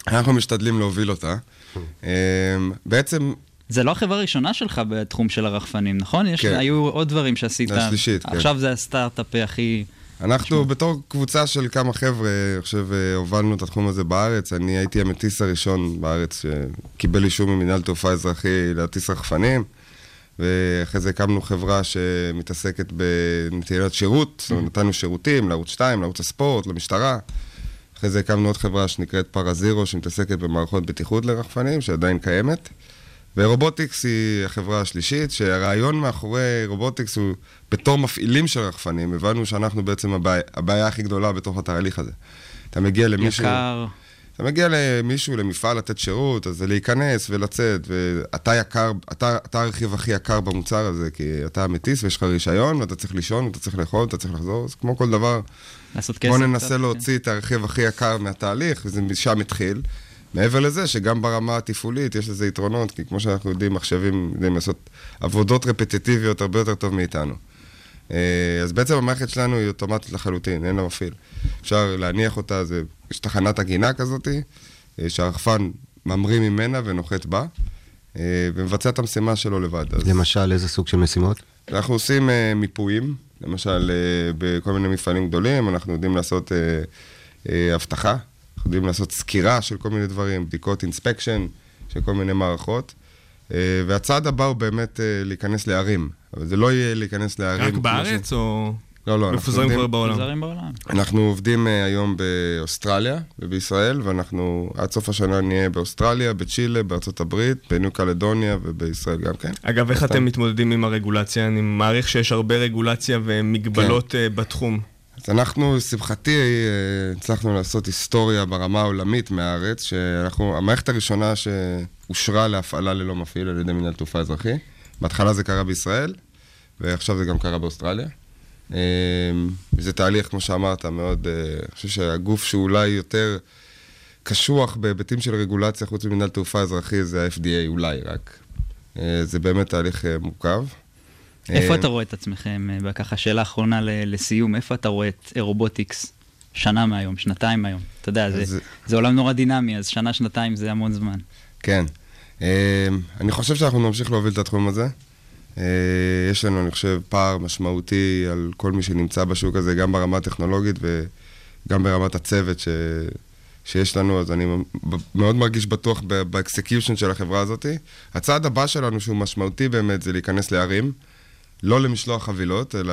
אנחנו משתדלים להוביל אותה. אמ, בעצם, זה לא החברה הראשונה שלך בתחום של הרחפנים, נכון? יש, כן. היו עוד דברים שעשית. השלישית, כן. עכשיו זה הסטארט-אפ הכי... אנחנו בתור קבוצה של כמה חבר'ה, אני חושב, אה, הובלנו את התחום הזה בארץ. אני הייתי המטיס הראשון בארץ שקיבל אישור ממינהל תעופה אזרחי להטיס רחפנים, ואחרי זה הקמנו חברה שמתעסקת בנתינת שירות, זאת אומרת, נתנו שירותים לערוץ 2, לערוץ הספורט, למשטרה. אחרי זה הקמנו עוד חברה שנקראת פרזירו, שמתעסקת במערכות בטיחות לרחפנים, שעדיין קיימת. ורובוטיקס היא החברה השלישית, שהרעיון מאחורי רובוטיקס הוא, בתור מפעילים של רחפנים, הבנו שאנחנו בעצם הבעיה, הבעיה הכי גדולה בתוך התהליך הזה. אתה מגיע למישהו... יקר. אתה מגיע למישהו, למפעל לתת שירות, אז זה להיכנס ולצאת, ואתה יקר, אתה, אתה הרכיב הכי יקר במוצר הזה, כי אתה מטיס ויש לך רישיון, ואתה צריך לישון, ואתה צריך לאכול, ואתה צריך לחזור, אז כמו כל דבר, לעשות כסף. בוא קצת, ננסה כן. להוציא את הרכיב הכי יקר מהתהליך, וזה משם התחיל. מעבר לזה, שגם ברמה התפעולית יש לזה יתרונות, כי כמו שאנחנו יודעים, מחשבים יודעים לעשות עבודות רפטיטיביות הרבה יותר טוב מאיתנו. אה, אז בעצם המערכת שלנו היא אוטומטית לחלוטין, אין לה מפעיל. אפשר להניח אותה, זה, יש תחנת עגינה כזאת, אה, שהרחפן ממריא ממנה ונוחת בה, אה, ומבצע את המשימה שלו לבד. אז למשל, איזה סוג של משימות? אנחנו עושים uh, מיפויים, למשל uh, בכל מיני מפעלים גדולים, אנחנו יודעים לעשות uh, uh, אבטחה, אנחנו יודעים לעשות סקירה של כל מיני דברים, בדיקות אינספקשן של כל מיני מערכות. Uh, והצעד הבא הוא באמת uh, להיכנס לערים, אבל זה לא יהיה להיכנס לערים. רק בארץ ש- או לא, לא, אנחנו מפוזרים עובדים- כבר בעולם? מפוזרים בעולם. אנחנו עובדים uh, היום באוסטרליה ובישראל, ואנחנו עד סוף השנה נהיה באוסטרליה, בצ'ילה, בארצות הברית, בניו קלדוניה ובישראל גם כן. אגב, איך. אתם מתמודדים עם הרגולציה? אני מעריך שיש הרבה רגולציה ומגבלות כן. אה, בתחום. אז אנחנו, לשמחתי, אה, הצלחנו לעשות היסטוריה ברמה העולמית מהארץ, שאנחנו, המערכת הראשונה שאושרה להפעלה ללא מפעיל על ידי מנהל תעופה אזרחי. בהתחלה זה קרה בישראל, ועכשיו זה גם קרה באוסטרליה. אה, וזה תהליך, כמו שאמרת, מאוד, אה, אני חושב שהגוף שאולי יותר קשוח בהיבטים של רגולציה חוץ ממנהל תעופה אזרחי זה ה-FDA, אולי רק. זה באמת תהליך מורכב. איפה אה, אתה רואה את עצמכם, אה, ככה שאלה אחרונה לסיום, איפה אתה רואה את רובוטיקס שנה מהיום, שנתיים מהיום? אתה יודע, זה- אז- זה עולם נורא דינמי, אז שנה, שנתיים זה המון זמן. כן. אה, אני חושב שאנחנו נמשיך להוביל את התחום הזה. אה, יש לנו, אני חושב, פער משמעותי על כל מי שנמצא בשוק הזה, גם ברמה הטכנולוגית וגם ברמת הצוות ש... שיש לנו, אז אני מאוד מרגיש בטוח ב execution של החברה הזאת. הצעד הבא שלנו, שהוא משמעותי באמת, זה להיכנס לערים, לא למשלוח חבילות, אלא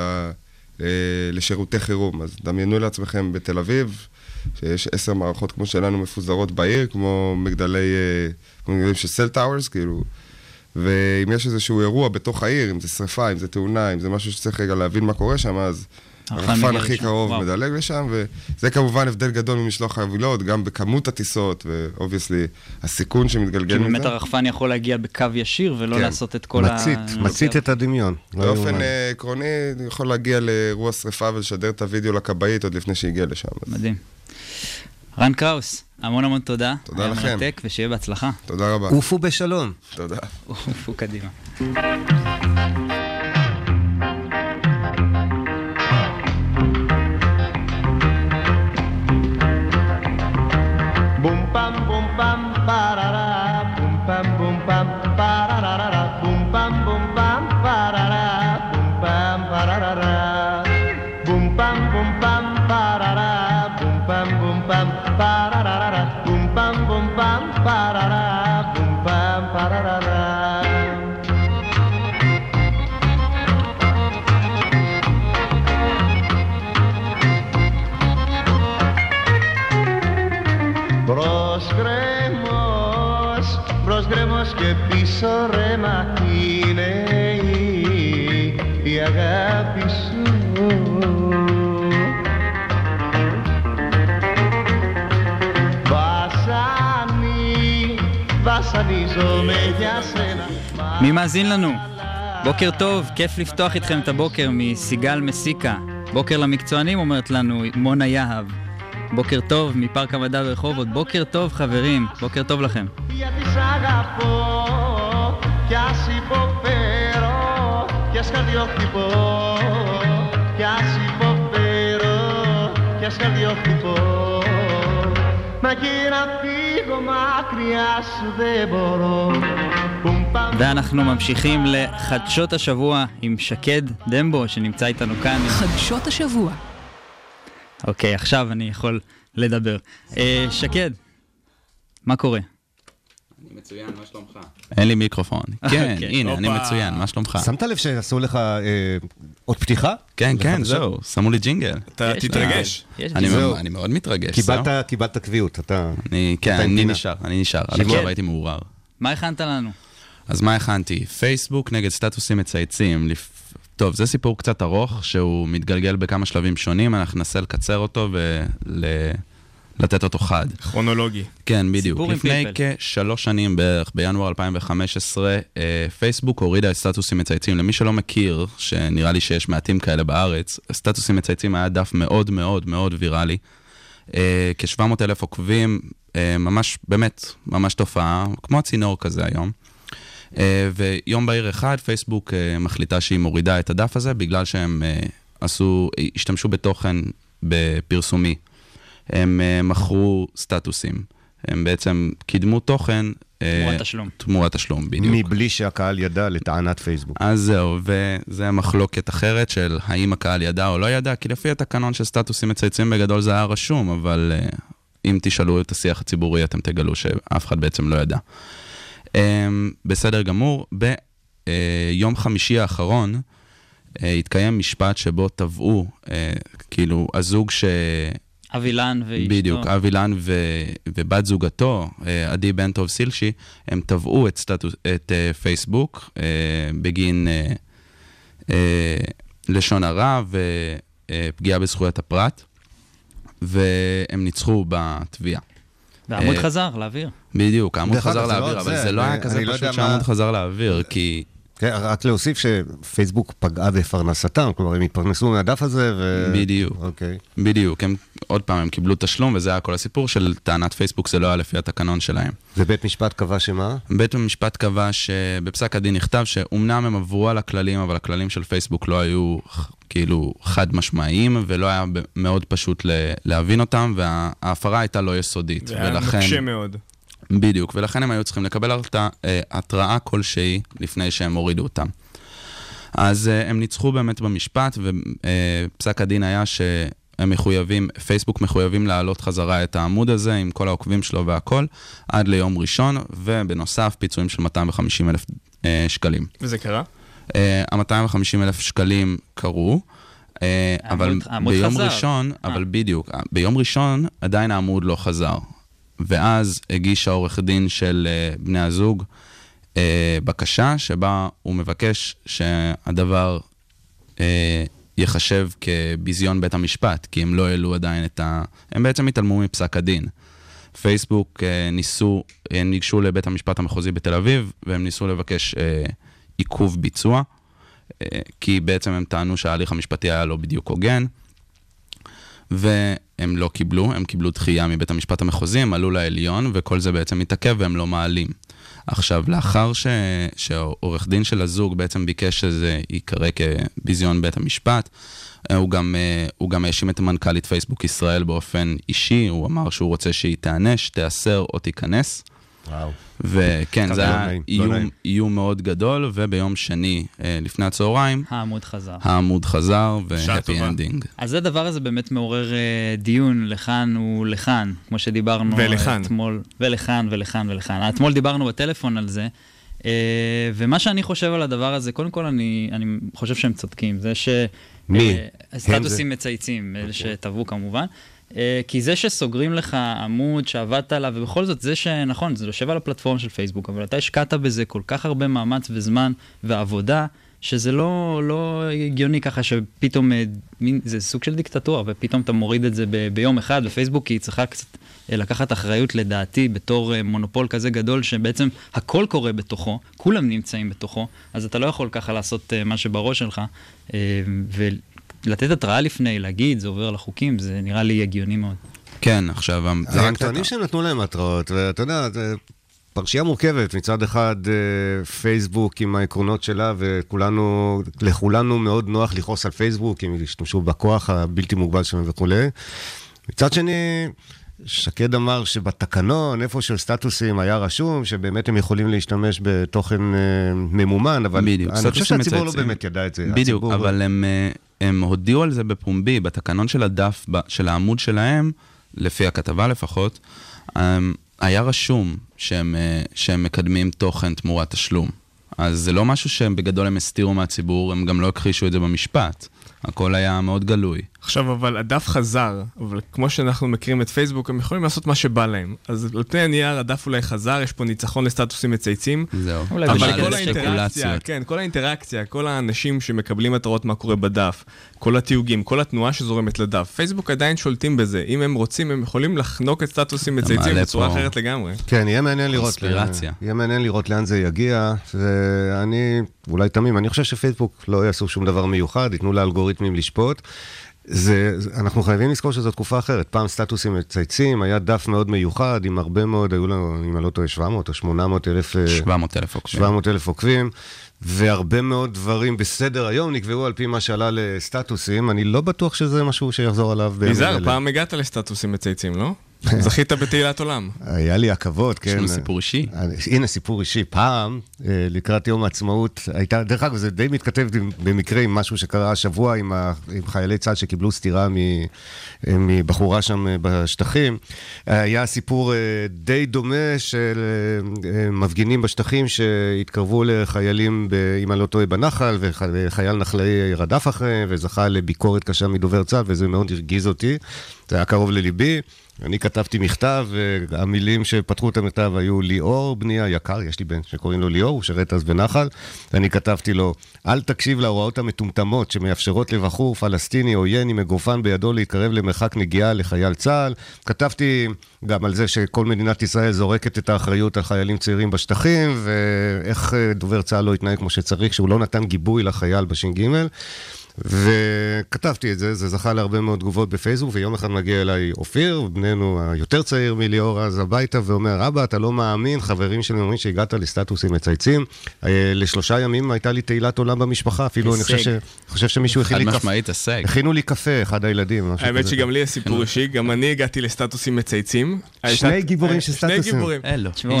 אה, לשירותי חירום. אז דמיינו לעצמכם בתל אביב, שיש עשר מערכות כמו שלנו מפוזרות בעיר, כמו מגדלי, אה, כמו מגדלים של cell towers, כאילו. ואם יש איזשהו אירוע בתוך העיר, אם זה שריפה, אם זה תאונה, אם זה משהו שצריך רגע להבין מה קורה שם, אז הרחפן הכי קרוב וואו. מדלג לשם, וזה כמובן הבדל גדול ממשלוח חבילות, גם בכמות הטיסות, ו obviously הסיכון שמתגלגל כי מזה. באמת הרחפן יכול להגיע בקו ישיר ולא כן. לעשות את כל ה... מצית, מצית את הדמיון. לא באופן. אה, עקרוני, יכול להגיע לאירוע שריפה ולשדר את הוידאו לכבאית עוד לפני שהגיע לשם. אז מדהים. רן קראוס, המון המון תודה. תודה היה לכם. מרתק, ושיהיה בהצלחה. תודה רבה. עופו בשלום. תודה. עופו קדימה. מי מאזין לנו? בוקר טוב, כיף לפתוח איתכם את הבוקר מסיגל מסיקה. בוקר למקצוענים, אומרת לנו מונה יהב. בוקר טוב מפארק המדע ברחובות. בוקר טוב, חברים. בוקר טוב לכם. Γιατί σ' αγαπώ κι ας υποφέρω κι ας καρδιοχτυπώ κι ας υποφέρω κι ας καρδιοχτυπώ Μα και να φύγω μακριά σου δεν μπορώ Πουμ, παμ, ואנחנו ממשיכים לחדשות השבוע עם שקד דמבו, שנמצא איתנו כאן. חדשות השבוע. אוקיי, עכשיו אני יכול לדבר. אה, שקד, מה קורה? מצוין, מה שלומך? אין לי מיקרופון. כן, אוקיי. הנה, אני. מצוין, מה שלומך? שמת לב שעשו לך אה, עוד פתיחה? כן, כן? זהו, שמו לי ג'ינגל. אתה יש תתרגש. יש אני ג'ינגל. זהו. אני מאוד מתרגש, קיבלת, קביעות, אתה... אני, כן, אתה אני. נשאר, אני נשאר. עד. עכשיו הייתי מעורער. מה הכנת לנו? אז מה הכנתי? פייסבוק נגד סטטוסים מצייצים. לפ... טוב, זה סיפור קצת ארוך, שהוא מתגלגל בכמה שלבים שונים, אנחנו ננסה לקצר אותו ולתת אותו חד. כרונולוגי. כן, בדיוק. סיפור עם לפני פלפל. כשלוש שנים בערך, בינואר 2015, אה, פייסבוק הורידה את סטטוסים מצייצים. למי שלא מכיר, שנראה לי שיש מעטים כאלה בארץ, סטטוסים מצייצים היה דף מאוד מאוד מאוד ויראלי. אה, כ-700 אלף עוקבים, אה, ממש, באמת, ממש תופעה, כמו הצינור כזה היום. אה, ויום בהיר אחד, פייסבוק אה, מחליטה שהיא מורידה את הדף הזה, בגלל שהם אה, עשו, השתמשו בתוכן בפרסומי. הם מכרו סטטוסים. הם בעצם קידמו תוכן... תמורת תשלום. תמורת תשלום, בדיוק. מבלי שהקהל ידע לטענת פייסבוק. אז זהו, וזה מחלוקת אחרת של האם הקהל ידע או לא ידע, כי לפי התקנון של סטטוסים מצייצים בגדול זה היה רשום, אבל uh, אם תשאלו את השיח הציבורי אתם תגלו שאף אחד בעצם לא ידע. Um, בסדר גמור, ביום חמישי האחרון uh, התקיים משפט שבו תבעו, uh, כאילו, הזוג ש... אבילן ואשתו. בדיוק, אבי לן ו... ובת זוגתו, אה, עדי בן טוב סילשי, הם תבעו את, סטטוס... את פייסבוק בגין לשון הרע ופגיעה בזכויות הפרט, והם ניצחו בתביעה. והעמוד אה, חזר לאוויר. בדיוק, העמוד אגב, חזר זה לא לאוויר, רק אבל זה, לא היה כזה לא פשוט שהעמוד חזר לאוויר, כי... כן, רק להוסיף שפייסבוק פגעה בפרנסתם, כלומר הם התפרנסו מהדף הזה ו... בדיוק. אוקיי. בדיוק, הם, עוד פעם, הם קיבלו תשלום, וזה היה כל הסיפור של טענת פייסבוק, זה לא היה לפי התקנון שלהם. ובית משפט קבע שמה? בית המשפט קבע שבפסק הדין נכתב שאומנם הם עברו על הכללים, אבל הכללים של פייסבוק לא היו כאילו חד משמעיים, ולא היה מאוד פשוט להבין אותם, וההפרה הייתה לא יסודית. זה היה ולכן, נוקשה מאוד. בדיוק, ולכן הם היו צריכים לקבל אה, התראה כלשהי לפני שהם הורידו אותם. אז אה, הם ניצחו באמת במשפט, ופסק הדין היה שהם מחויבים, פייסבוק מחויבים להעלות חזרה את העמוד הזה עם כל העוקבים שלו והכל, עד ליום ראשון, ובנוסף פיצויים של 250 אלף אה, שקלים. וזה קרה? ה-250 אלף שקלים קרו. אה, אבל ביום חזר. ראשון, אה. אבל בדיוק, ביום ראשון עדיין העמוד לא חזר. ואז הגיש העורך דין של אה, בני הזוג אה, בקשה שבה הוא מבקש שהדבר אה, ייחשב כביזיון בית המשפט, כי הם לא העלו עדיין את ה... הם בעצם התעלמו מפסק הדין. פייסבוק אה, ניסו, הם ניגשו לבית המשפט המחוזי בתל אביב, והם ניסו לבקש אה, עיכוב ביצוע, אה, כי בעצם הם טענו שההליך המשפטי היה לא בדיוק הוגן, והם לא קיבלו, הם קיבלו דחייה מבית המשפט המחוזי, הם עלו לעליון, וכל זה בעצם מתעכב והם לא מעלים. עכשיו, לאחר ש... שעורך דין של הזוג בעצם ביקש שזה ייקרא כביזיון בית המשפט, אה, הוא גם, אה, הוא גם האשים את מנכ"לית פייסבוק ישראל באופן אישי, הוא אמר שהוא רוצה שהיא תיענש, תיאסר או תיכנס. וואו. וכן, זה לא היה לא איום, נעים. איום מאוד גדול, וביום שני, אה, לפני הצהריים, העמוד חזר. העמוד חזר, ו happy. ending. אז הדבר הזה באמת מעורר אה, דיון לכאן ולכאן, כמו שדיברנו ולכאן. אתמול. ולכאן ולכאן ולכאן. אתמול דיברנו בטלפון על זה, אה, ומה שאני חושב על הדבר הזה, קודם כל אני, אני חושב שהם צודקים. זה ש... מי? אה, הם סטטוסים זה? מצייצים, אלה שטבעו כמובן. אה, כי זה שסוגרים לך עמוד שעבדת עליו, ובכל זאת, זה שנכון, זה יושב על הפלטפורמה של פייסבוק, אבל אתה השקעת בזה כל כך הרבה מאמץ וזמן ועבודה, שזה לא, לא הגיוני ככה שפתאום, אה, מין, זה סוג של דיקטטורה, ופתאום אתה מוריד את זה ב, ביום אחד, ופייסבוק היא צריכה קצת אה, לקחת אחריות לדעתי בתור מונופול כזה גדול, שבעצם הכל קורה בתוכו, כולם נמצאים בתוכו, אז אתה לא יכול ככה לעשות מה שבראש שלך, אה, ולתת התראה לפני, להגיד, זה עובר על החוקים, זה נראה לי הגיוני מאוד. כן, עכשיו, זה הם רק... טוענים שהם נתנו להם התראות, ואתה יודע, זה פרשייה מורכבת. מצד אחד, אה, פייסבוק עם העקרונות שלה, וכולנו, לכולנו מאוד נוח לכעוס על פייסבוק, אם ישתמשו בכוח הבלתי מוגבל שלהם וכולי. מצד שני, שקד אמר שבתקנון, איפה של סטטוסים היה רשום, שבאמת הם יכולים להשתמש בתוכן אה, ממומן, אבל בדיוק, אני חושב שהציבור לא. באמת ידע את זה. בדיוק, הציבור- אבל הם, אה, הם הודיעו על זה בפומבי, בתקנון של הדף, של העמוד שלהם, לפי הכתבה לפחות, אמ, היה רשום שהם, אה, שהם מקדמים תוכן תמורת תשלום. אז זה לא משהו שהם בגדול הם הסתירו מהציבור, הם גם לא הכחישו את זה במשפט. הכל היה מאוד גלוי. עכשיו, אבל הדף חזר, אבל כמו שאנחנו מכירים את פייסבוק, הם יכולים לעשות מה שבא להם. אז על פני הנייר הדף אולי חזר, יש פה ניצחון לסטטוסים מצייצים. זהו. אבל כל האינטראקציה. כן, כל האינטראקציה, כל האנשים שמקבלים התראות מה קורה בדף, כל התיוגים, כל התנועה שזורמת לדף, פייסבוק עדיין שולטים בזה. אם הם רוצים, הם יכולים לחנוק את סטטוסים מצייצים בצורה פה- אחרת לגמרי. כן, יהיה מעניין לראות. קונספירציה. יהיה מעניין לראות לאן זה יגיע. ואני אולי תמים, אני חושב שפייסבוק לא יעשו שום דבר מיוחד, ייתנו לאלגוריתמים לשפוט. זה, אנחנו חייבים לזכור שזו תקופה אחרת. פעם סטטוסים מצייצים, היה דף מאוד מיוחד, עם הרבה מאוד, היו לנו, אם אני לא טועה, 700 או 800 אלף... אה, 700 אלף עוקבים. 700 אלף עוקבים, והרבה מאוד דברים בסדר היום נקבעו על פי מה שעלה לסטטוסים. אני לא בטוח שזה משהו שיחזור עליו. בימים יזהר. פעם הגעת לסטטוסים מצייצים, לא? זכית בתהילת עולם. היה לי הכבוד, כן. יש לנו סיפור אישי. אני- הנה סיפור אישי. פעם, אה, לקראת יום העצמאות, הייתה, דרך אגב, זה די מתכתב במקרה עם משהו שקרה השבוע עם, ה, עם חיילי צה"ל שקיבלו סטירה מ, אה, מבחורה שם אה, בשטחים. היה סיפור אה, די דומה של אה, אה, מפגינים בשטחים שהתקרבו לחיילים, ב, אם אני לא טועה, בנחל, וח- וחייל נחלאי רדף אחריהם וזכה לביקורת קשה מדובר צה"ל, וזה מאוד הרגיז אותי. זה היה קרוב לליבי. אני כתבתי מכתב, והמילים שפתחו את המכתב היו ליאור בנייה יקר, יש לי בן שקוראים לו ליאור, הוא שרת אז בנחל, ואני כתבתי לו, אל תקשיב להוראות המטומטמות שמאפשרות לבחור פלסטיני עוין עם אגרופן בידו להתקרב למרחק נגיעה לחייל צה"ל. כתבתי גם על זה שכל מדינת ישראל זורקת את האחריות על חיילים צעירים בשטחים, ואיך אה, דובר צה"ל לא התנהג כמו שצריך, שהוא לא נתן גיבוי לחייל בש"ג. וכתבתי את זה, זה זכה להרבה מאוד תגובות בפייסבוק, ויום אחד מגיע אליי אופיר, בננו היותר צעיר מליאור אז הביתה, ואומר, אבא, אתה לא מאמין, חברים שלי אומרים שהגעת לסטטוסים מצייצים. אה, לשלושה ימים הייתה לי תהילת עולם במשפחה, אפילו אני חושב, ש... הישג. חושב שמישהו הכין חד לי קפה. משמעית הישג. הכינו לי קפה, אחד הילדים. האמת. שגם לי יש סיפור אישי, גם אני הגעתי לסטטוסים מצייצים. שני גיבורים של שני סטטוסים. גיבורים. אלו. תשמעו,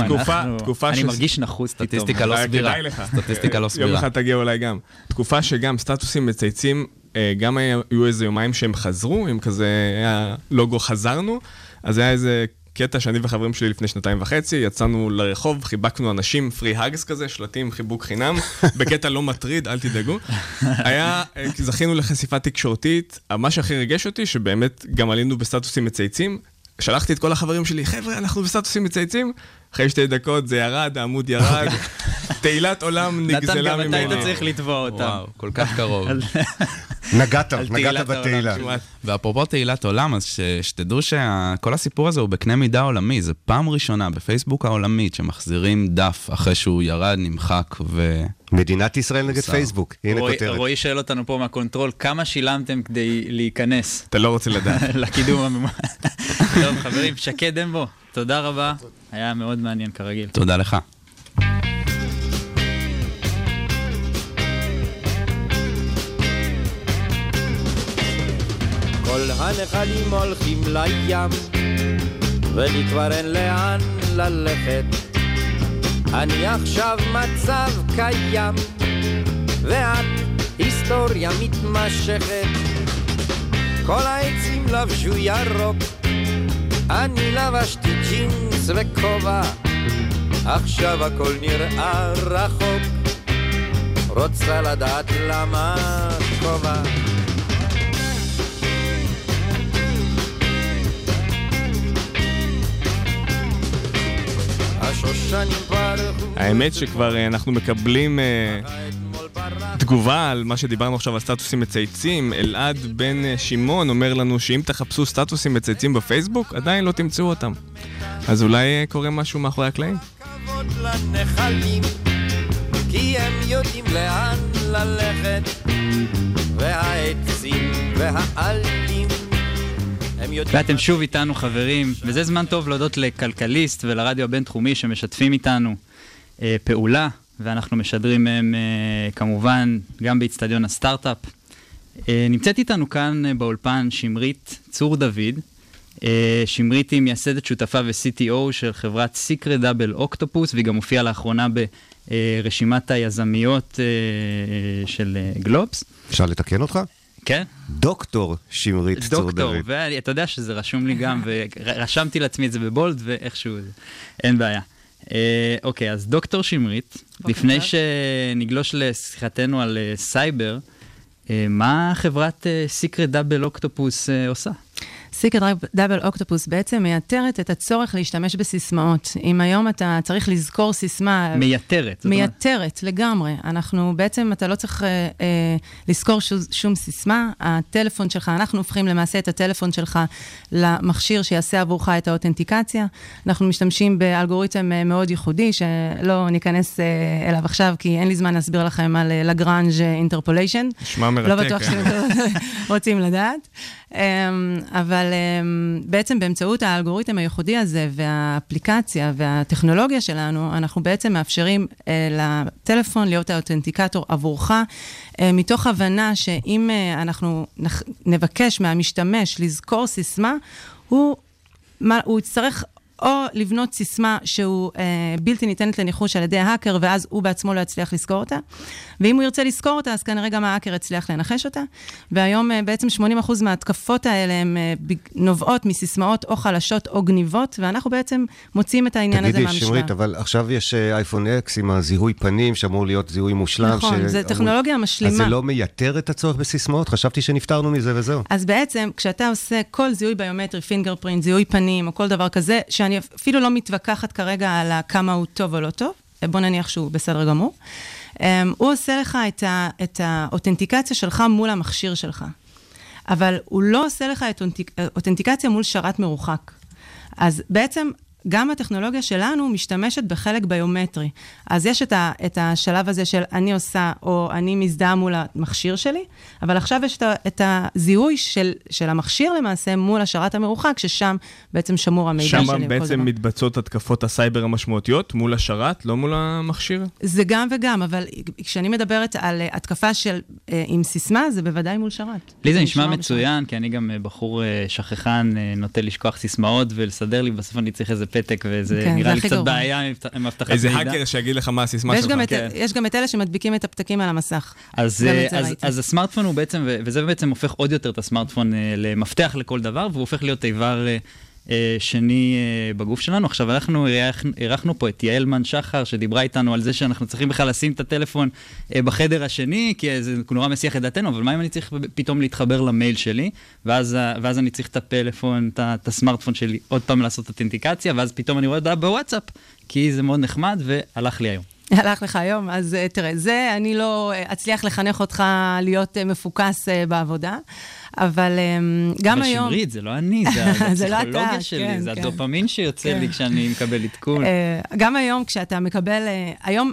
תקופה- אני מרגיש נחוץ. סטטיסטיקה לא אה, סבירה. כדאי לך. סטטיסטיקה לא יום סבירה. אחד תגיע אולי גם. תקופה שגם סטטוסים מצייצים, אה, גם היו איזה יומיים שהם חזרו, עם כזה היה לוגו חזרנו, אז היה איזה קטע שאני וחברים שלי לפני שנתיים וחצי, יצאנו לרחוב, חיבקנו אנשים, פרי האגס כזה, שלטים חיבוק חינם, בקטע לא מטריד, אל תדאגו. היה, אה, זכינו לחשיפה תקשורתית, מה שהכי ריגש אותי, שבאמת גם עלינו בסטטוסים מצייצים, שלחתי את כל החברים שלי, חבר'ה, אנחנו בסטטוסים מצייצים, אחרי שתי דקות זה ירד, העמוד ירד, תהילת עולם נתן, נגזלה גם אתה ממני. היית צריך לתבוע אותם. וואו, כל כך קרוב. נגעת, נגעת. בתהילה. ואפרופו תהילת עולם, אז ש, שתדעו שכל הסיפור הזה הוא בקנה מידה עולמי. זו פעם ראשונה בפייסבוק העולמית שמחזירים דף אחרי שהוא ירד, נמחק ו... מדינת ישראל נגד. פייסבוק, הנה כותרת. רועי שואל אותנו פה מה control, כמה שילמתם כדי להיכנס אתה לא רוצה לדעת. לקידום הממומן? טוב, חברים, שקד דמבו, תודה רבה, היה מאוד מעניין כרגיל. תודה לך. כל הנחלים הולכים לים, ולי כבר אין לאן ללכת. אני עכשיו מצב קיים, ואת היסטוריה מתמשכת. כל העצים לבשו ירוק, אני לבשתי ג'ינס וכובע, עכשיו הכל נראה רחוק. רוצה לדעת למה כובע. האמת שכבר אה, אנחנו מקבלים אה, תגובה על מה שדיברנו עכשיו על סטטוסים מצייצים. אלעד בן אה, שמעון אומר לנו שאם תחפשו סטטוסים מצייצים בפייסבוק, עדיין לא תמצאו אותם. אז אולי קורה משהו מאחורי הקלעים? והעצים והעלים. ואתם שוב איתנו חברים, וזה זמן טוב להודות לכלכליסט ולרדיו הבינתחומי שמשתפים איתנו אה, פעולה, ואנחנו משדרים מהם אה, כמובן גם באיצטדיון הסטארט-אפ. אה, נמצאת איתנו כאן אה, באולפן שמרית צור דוד. אה, שמרית היא מייסדת שותפה ו-CTO של חברת סיקרט דאבל אוקטופוס, והיא גם הופיעה לאחרונה ברשימת היזמיות אה, אה, של אה, גלובס. אפשר לתקן אותך? כן. דוקטור שמרית צור דוד. דוקטור, ואתה יודע שזה רשום לי גם, ורשמתי לעצמי את זה בבולד, ואיכשהו, אין בעיה. אה, אוקיי, אז דוקטור שמרית, לפני טוב. שנגלוש לשיחתנו על אה, סייבר, אה, מה חברת סיקרט דאבל אוקטופוס עושה? סיקרט דאבל אוקטופוס בעצם מייתרת את הצורך להשתמש בסיסמאות. אם היום אתה צריך לזכור סיסמה... מייתרת. זאת אומרת- מייתרת, לגמרי. אנחנו בעצם, אתה לא צריך אה, אה, לזכור שום, שום סיסמה. הטלפון שלך, אנחנו הופכים למעשה את הטלפון שלך למכשיר שיעשה עבורך את ה authentication. אנחנו משתמשים באלגוריתם אה, מאוד ייחודי, שלא ניכנס אה, אליו עכשיו, כי אין לי זמן להסביר לכם על אה, Lagrange interpolation. נשמע מרתק, לא בטוח אה? שאתם רוצים לדעת. אמ, אבל בעצם באמצעות האלגוריתם הייחודי הזה והאפליקציה והטכנולוגיה שלנו, אנחנו בעצם מאפשרים אה, לטלפון להיות ה authenticator עבורך, אה, מתוך הבנה שאם אה, אנחנו נח- נבקש מהמשתמש לזכור סיסמה, הוא, מה, הוא יצטרך... או לבנות סיסמה שהוא אה, בלתי ניתנת לניחוש על ידי ההאקר, ואז הוא בעצמו לא יצליח לזכור אותה. ואם הוא ירצה לזכור אותה, אז כנראה גם ההאקר יצליח לנחש אותה. והיום אה, בעצם 80% מההתקפות האלה הן אה, נובעות מסיסמאות או חלשות או גניבות, ואנחנו בעצם מוציאים את העניין הזה תגידי, מהמשוואה. שמרית, אבל עכשיו יש אה, אייפון אקס עם הזיהוי פנים, שאמור להיות זיהוי מושלם. נכון, ש- זה טכנולוגיה אז משלימה. זה לא מייתר את הצורך בסיסמאות? חשבתי שנפטרנו מזה וזהו. אז בעצם, כשאתה עושה כל זיהוי ביומטרי, פינגר פרינט, זיהוי פנים, או כל דבר כזה, שאני אפילו לא מתווכחת כרגע על כמה הוא טוב או לא טוב, בוא נניח שהוא בסדר גמור, um, הוא עושה לך את, ה, את האותנטיקציה שלך מול המכשיר שלך. אבל הוא לא עושה לך את אותנטיק- אותנטיקציה מול שרת מרוחק. אז בעצם... גם הטכנולוגיה שלנו משתמשת בחלק ביומטרי. אז יש את, ה, את השלב הזה של אני עושה, או אני מזדהה מול המכשיר שלי, אבל עכשיו יש את, ה, את הזיהוי של, של המכשיר למעשה מול השרת המרוחק, ששם בעצם שמור המידע שלי. שם בעצם. מתבצעות התקפות הסייבר המשמעותיות מול השרת, לא מול המכשיר? זה גם וגם, אבל כשאני מדברת על אה, התקפה של, אה, עם סיסמה, זה בוודאי מול שרת. לי זה נשמע בשרת. מצוין, כי אני גם אה, בחור שכחן, נוטה לשכוח סיסמאות ולסדר לי, בסוף אני צריך איזה פתק, וזה כן, נראה זה לי קצת גרוע. בעיה עם אבטחת איזה מידע. האקר שיגיד לך מה הסיסמה שלך. גם, את, כן. יש גם את אלה שמדביקים את הפתקים על המסך. אז, אה, את אז, ראיתי. אז הסמארטפון הוא בעצם, וזה בעצם הופך עוד יותר את הסמארטפון אה, למפתח לכל דבר, והוא הופך להיות איבר אה, שני אה, בגוף שלנו. עכשיו, אנחנו אירחנו- פה את יעל מן שחר, שדיברה איתנו על זה שאנחנו צריכים בכלל לשים את הטלפון אה, בחדר השני, כי זה נורא מסיח את דעתנו, אבל מה אם אני צריך פתאום להתחבר למייל שלי, ואז, ואז אני צריך את הפלאפון, את הסמארטפון שלי, עוד פעם לעשות אותנטיקציה, ואז פתאום אני רואה הודעה בוואטסאפ, כי זה מאוד נחמד, והלך לי היום. הלך לך היום, אז אה, תראה, זה אני לא אה, אצליח לחנך אותך להיות אה, מפוקס אה, בעבודה, אבל אה, גם אבל היום... שמרית, זה לא אני, זה לא הפסיכולוגיה שלי, כן, זה כן. הדופמין שיוצא כן. לי כשאני מקבל עדכון. אה, גם היום, כשאתה מקבל, אה, היום,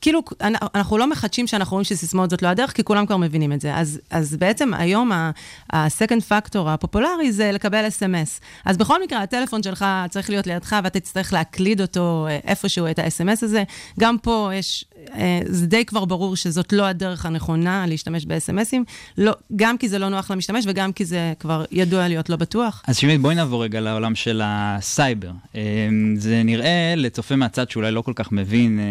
כאילו, אנ- אנחנו לא מחדשים שאנחנו רואים שסיסמאות זאת לא הדרך, כי כולם כבר מבינים את זה. אז, אז בעצם היום ה-second factor הפופולרי זה לקבל אס.אם.אס. אז בכל מקרה, הטלפון שלך צריך להיות לידך, ואתה תצטרך להקליד אותו אה, איפשהו, את ה-SMS הזה. גם פה יש זה די כבר ברור שזאת לא הדרך הנכונה להשתמש ב-SMSים, לא, גם כי זה לא נוח למשתמש וגם כי זה כבר ידוע להיות לא בטוח. אז שמרית, בואי נעבור רגע לעולם של הסייבר. אה, זה נראה לצופה מהצד שאולי לא כל כך מבין אה,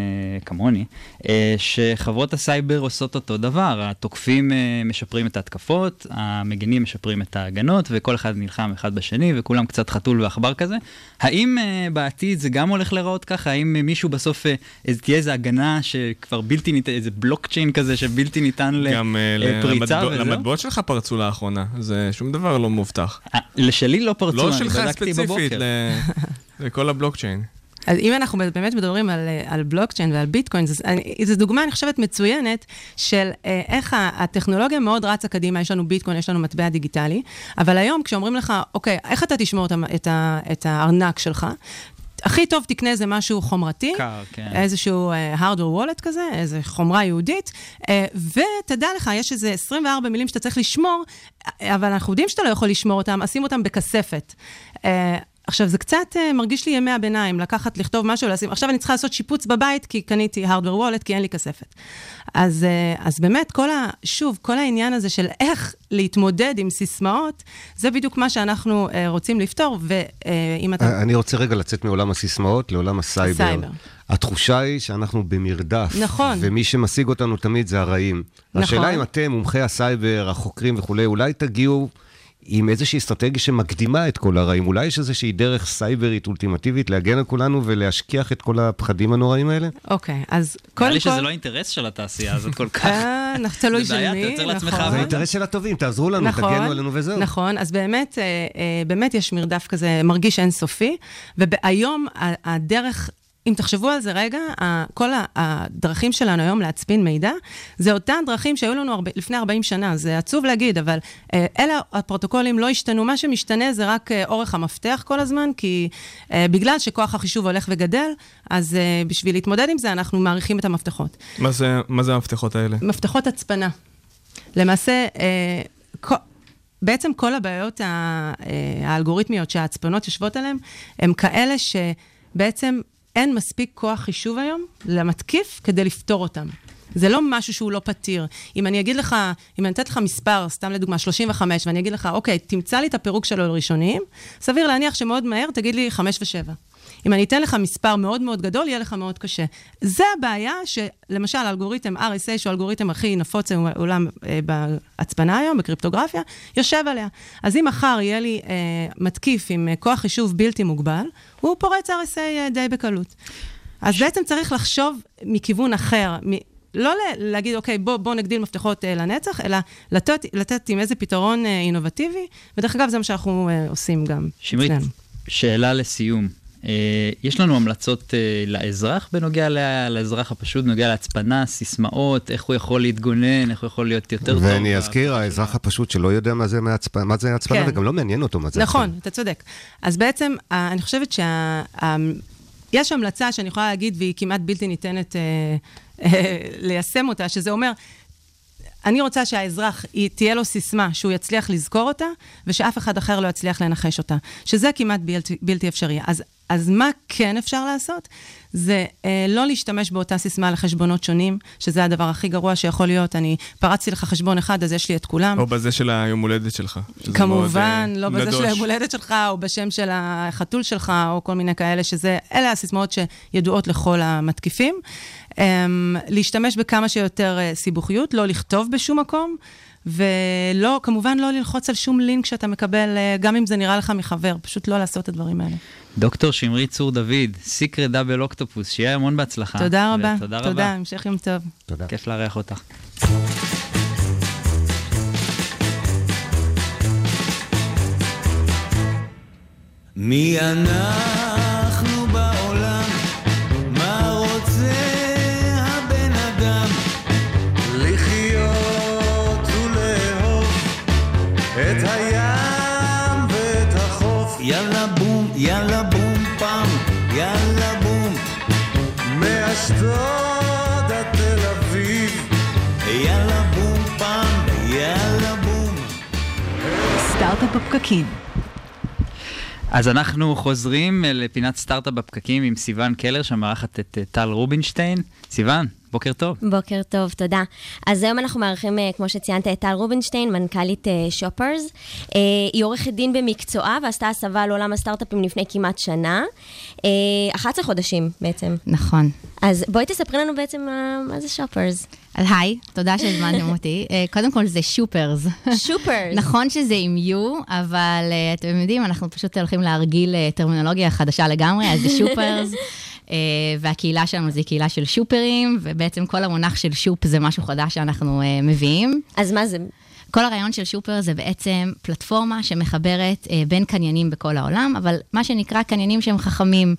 כמוני, אה, שחברות הסייבר עושות אותו דבר. התוקפים אה, משפרים את ההתקפות, המגינים משפרים את ההגנות, וכל אחד נלחם אחד בשני, וכולם קצת חתול ועכבר כזה. האם אה, בעתיד זה גם הולך להיראות ככה? האם אה, מישהו בסוף, אה, תהיה איזו הגנה שכבר בלתי ניתן, איזה בלוקצ'יין כזה שבלתי ניתן גם אה, לפריצה למטבע- וזהו? למטבעות שלך פרצו לאחרונה, זה שום דבר לא מובטח. אה, לשלי לא פרצו, לא אני שלך בדקתי ספציפית, בבוקר. ל- לכל הבלוקצ'יין. אז אם אנחנו באמת מדברים על, אה, על בלוקצ'יין ועל ביטקוין, זו, דוגמה, אני חושבת, מצוינת של אה, איך הטכנולוגיה מאוד רצה קדימה, יש לנו ביטקוין, יש לנו מטבע דיגיטלי, אבל היום כשאומרים לך, אוקיי, איך אתה תשמור את, את, את הארנק שלך? הכי טוב תקנה איזה משהו חומרתי, קר, כן. איזשהו uh, hardware wallet כזה, איזה חומרה יהודית, uh, ותדע לך, יש איזה 24 מילים שאתה צריך לשמור, אה, אבל אנחנו יודעים שאתה לא יכול לשמור אותם, אז שים אותם בכספת. Uh, עכשיו, זה קצת uh, מרגיש לי ימי הביניים, לקחת, לכתוב משהו, לשים, עכשיו אני צריכה לעשות שיפוץ בבית, כי קניתי hardware wallet, כי אין לי כספת. אז, אה, אז באמת, כל ה... שוב, כל העניין הזה של איך להתמודד עם סיסמאות, זה בדיוק מה שאנחנו אה, רוצים לפתור, ואם אתה... אני רוצה רגע לצאת מעולם הסיסמאות לעולם הסייבר. הסייבר. התחושה היא שאנחנו במרדף. נכון. ומי שמשיג אותנו תמיד זה הרעים. נכון. השאלה אם אתם, מומחי הסייבר, החוקרים וכולי, אולי תגיעו עם איזושהי אסטרטגיה שמקדימה את כל הרעים. אולי יש איזושהי דרך סייברית אולטימטיבית להגן על כולנו ולהשכיח את כל הפחדים הנוראים האלה? אוקיי, אז נראה קודם לי כל... שזה לא אינטרס של התעשייה הזאת כל כך. אה, תלוי זה של בעיה, מי, אתה יוצר לעצמך נכון. זה. האינטרס של הטובים, תעזרו לנו, תגנו עלינו וזהו. נכון, אז באמת, אה, אה, באמת יש מרדף כזה, מרגיש אינסופי, והיום ה- הדרך... אם תחשבו על זה רגע, כל הדרכים שלנו היום להצפין מידע, זה אותן דרכים שהיו לנו הרבה, לפני 40 שנה. זה עצוב להגיד, אבל אה, אלה הפרוטוקולים לא השתנו. מה שמשתנה זה רק אה, אורך המפתח כל הזמן, כי אה, בגלל שכוח החישוב הולך וגדל, אז בשביל להתמודד עם זה, אנחנו מעריכים את המפתחות. מה זה- מה זה המפתחות האלה? מפתחות הצפנה. למעשה, כל, בעצם כל הבעיות האלגוריתמיות שההצפנות יושבות עליהן, הן כאלה שבעצם אין מספיק כוח חישוב היום למתקיף כדי לפתור אותם. זה לא משהו שהוא לא פתיר. אם אני אגיד לך, אם אני אתן לך מספר, סתם לדוגמה, 35, ואני אגיד לך, אוקיי, תמצא לי את הפירוק שלו לראשונים, סביר להניח שמאוד מהר תגיד לי 5 ו-7. אם אני אתן לך מספר מאוד מאוד גדול, יהיה לך מאוד קשה. זה הבעיה שלמשל, אלגוריתם RSA, שהוא האלגוריתם הכי נפוץ בעולם אה, בהצפנה היום, בקריפטוגרפיה, יושב עליה. אז אם מחר יהיה לי אה, מתקיף עם אה, כוח חישוב בלתי מוגבל, הוא פורץ RSA אה, די בקלות. אז בעצם צריך לחשוב מכיוון אחר. מ... לא להגיד, אוקיי, בוא, בוא נגדיל מפתחות אה, לנצח, אלא לתת, לתת עם איזה פתרון אה, אינובטיבי, ודרך אגב, זה מה שאנחנו אה, עושים גם שמרית. שאלה לסיום. אה, יש לנו המלצות אה, לאזרח בנוגע ל- לאזרח הפשוט, בנוגע להצפנה, סיסמאות, איך הוא יכול להתגונן, איך הוא יכול להיות יותר טוב. ואני אזכיר, האזרח הפשוט שלא יודע מה זה מהצפ- מה זה הצפנה, כן. וגם לא מעניין אותו מה זה נכון, הצפנה. אתה צודק. אז בעצם, אה, אני חושבת שה... ה- יש המלצה שאני יכולה להגיד, והיא כמעט בלתי ניתנת אה, אה, ליישם אותה, שזה אומר, אני רוצה שהאזרח, תהיה לו סיסמה שהוא יצליח לזכור אותה, ושאף אחד אחר לא יצליח לנחש אותה. שזה כמעט בלתי, בלתי אפשרי. אז, אז מה כן אפשר לעשות? זה אה, לא להשתמש באותה סיסמה לחשבונות שונים, שזה הדבר הכי גרוע שיכול להיות. אני פרצתי לך חשבון אחד, אז יש לי את כולם. או בזה של היום הולדת שלך. כמובן, מאוד, אה, לא בזה של נדוש. היום הולדת שלך, או בשם של החתול שלך, או כל מיני כאלה, שזה, אלה הסיסמאות שידועות לכל המתקיפים. Um, להשתמש בכמה שיותר uh, סיבוכיות, לא לכתוב בשום מקום, ולא, כמובן לא ללחוץ על שום לינק שאתה מקבל, uh, גם אם זה נראה לך מחבר, פשוט לא לעשות את הדברים האלה. דוקטור שמרית צור דוד, סיקרט דאבל אוקטופוס, שיהיה המון בהצלחה. תודה רבה. תודה רבה. תודה, המשך יום טוב. תודה. כיף לארח אותך. מי אנחנו מאשדוד עד תל אביב. יאללה בום פעם, יאללה בום. סטארט-אפ בפקקים. אז אנחנו חוזרים לפינת סטארט-אפ בפקקים עם סיון קלר, שמארחת את אה, טל רובינשטיין. סיון, בוקר טוב. בוקר טוב, תודה. אז היום אנחנו מארחים, אה, כמו שציינת, את טל רובינשטיין, מנכ"לית שופרס. היא עורכת דין במקצועה ועשתה הסבה לעולם הסטארט-אפים לפני כמעט שנה. 11 חודשים בעצם. נכון. אז בואי תספרי לנו בעצם מה זה שופרס. אז היי, תודה שהזמנתם אותי. קודם כל זה שופרס. שופרס. נכון שזה עם U, אבל אתם יודעים, אנחנו פשוט הולכים להרגיל טרמינולוגיה חדשה לגמרי, אז זה שופרס. והקהילה שלנו זה קהילה של שופרים, ובעצם כל המונח של שופ זה משהו חדש שאנחנו מביאים. אז מה זה? כל הרעיון של שופר זה בעצם פלטפורמה שמחברת אה, בין קניינים בכל העולם, אבל מה שנקרא קניינים שהם חכמים.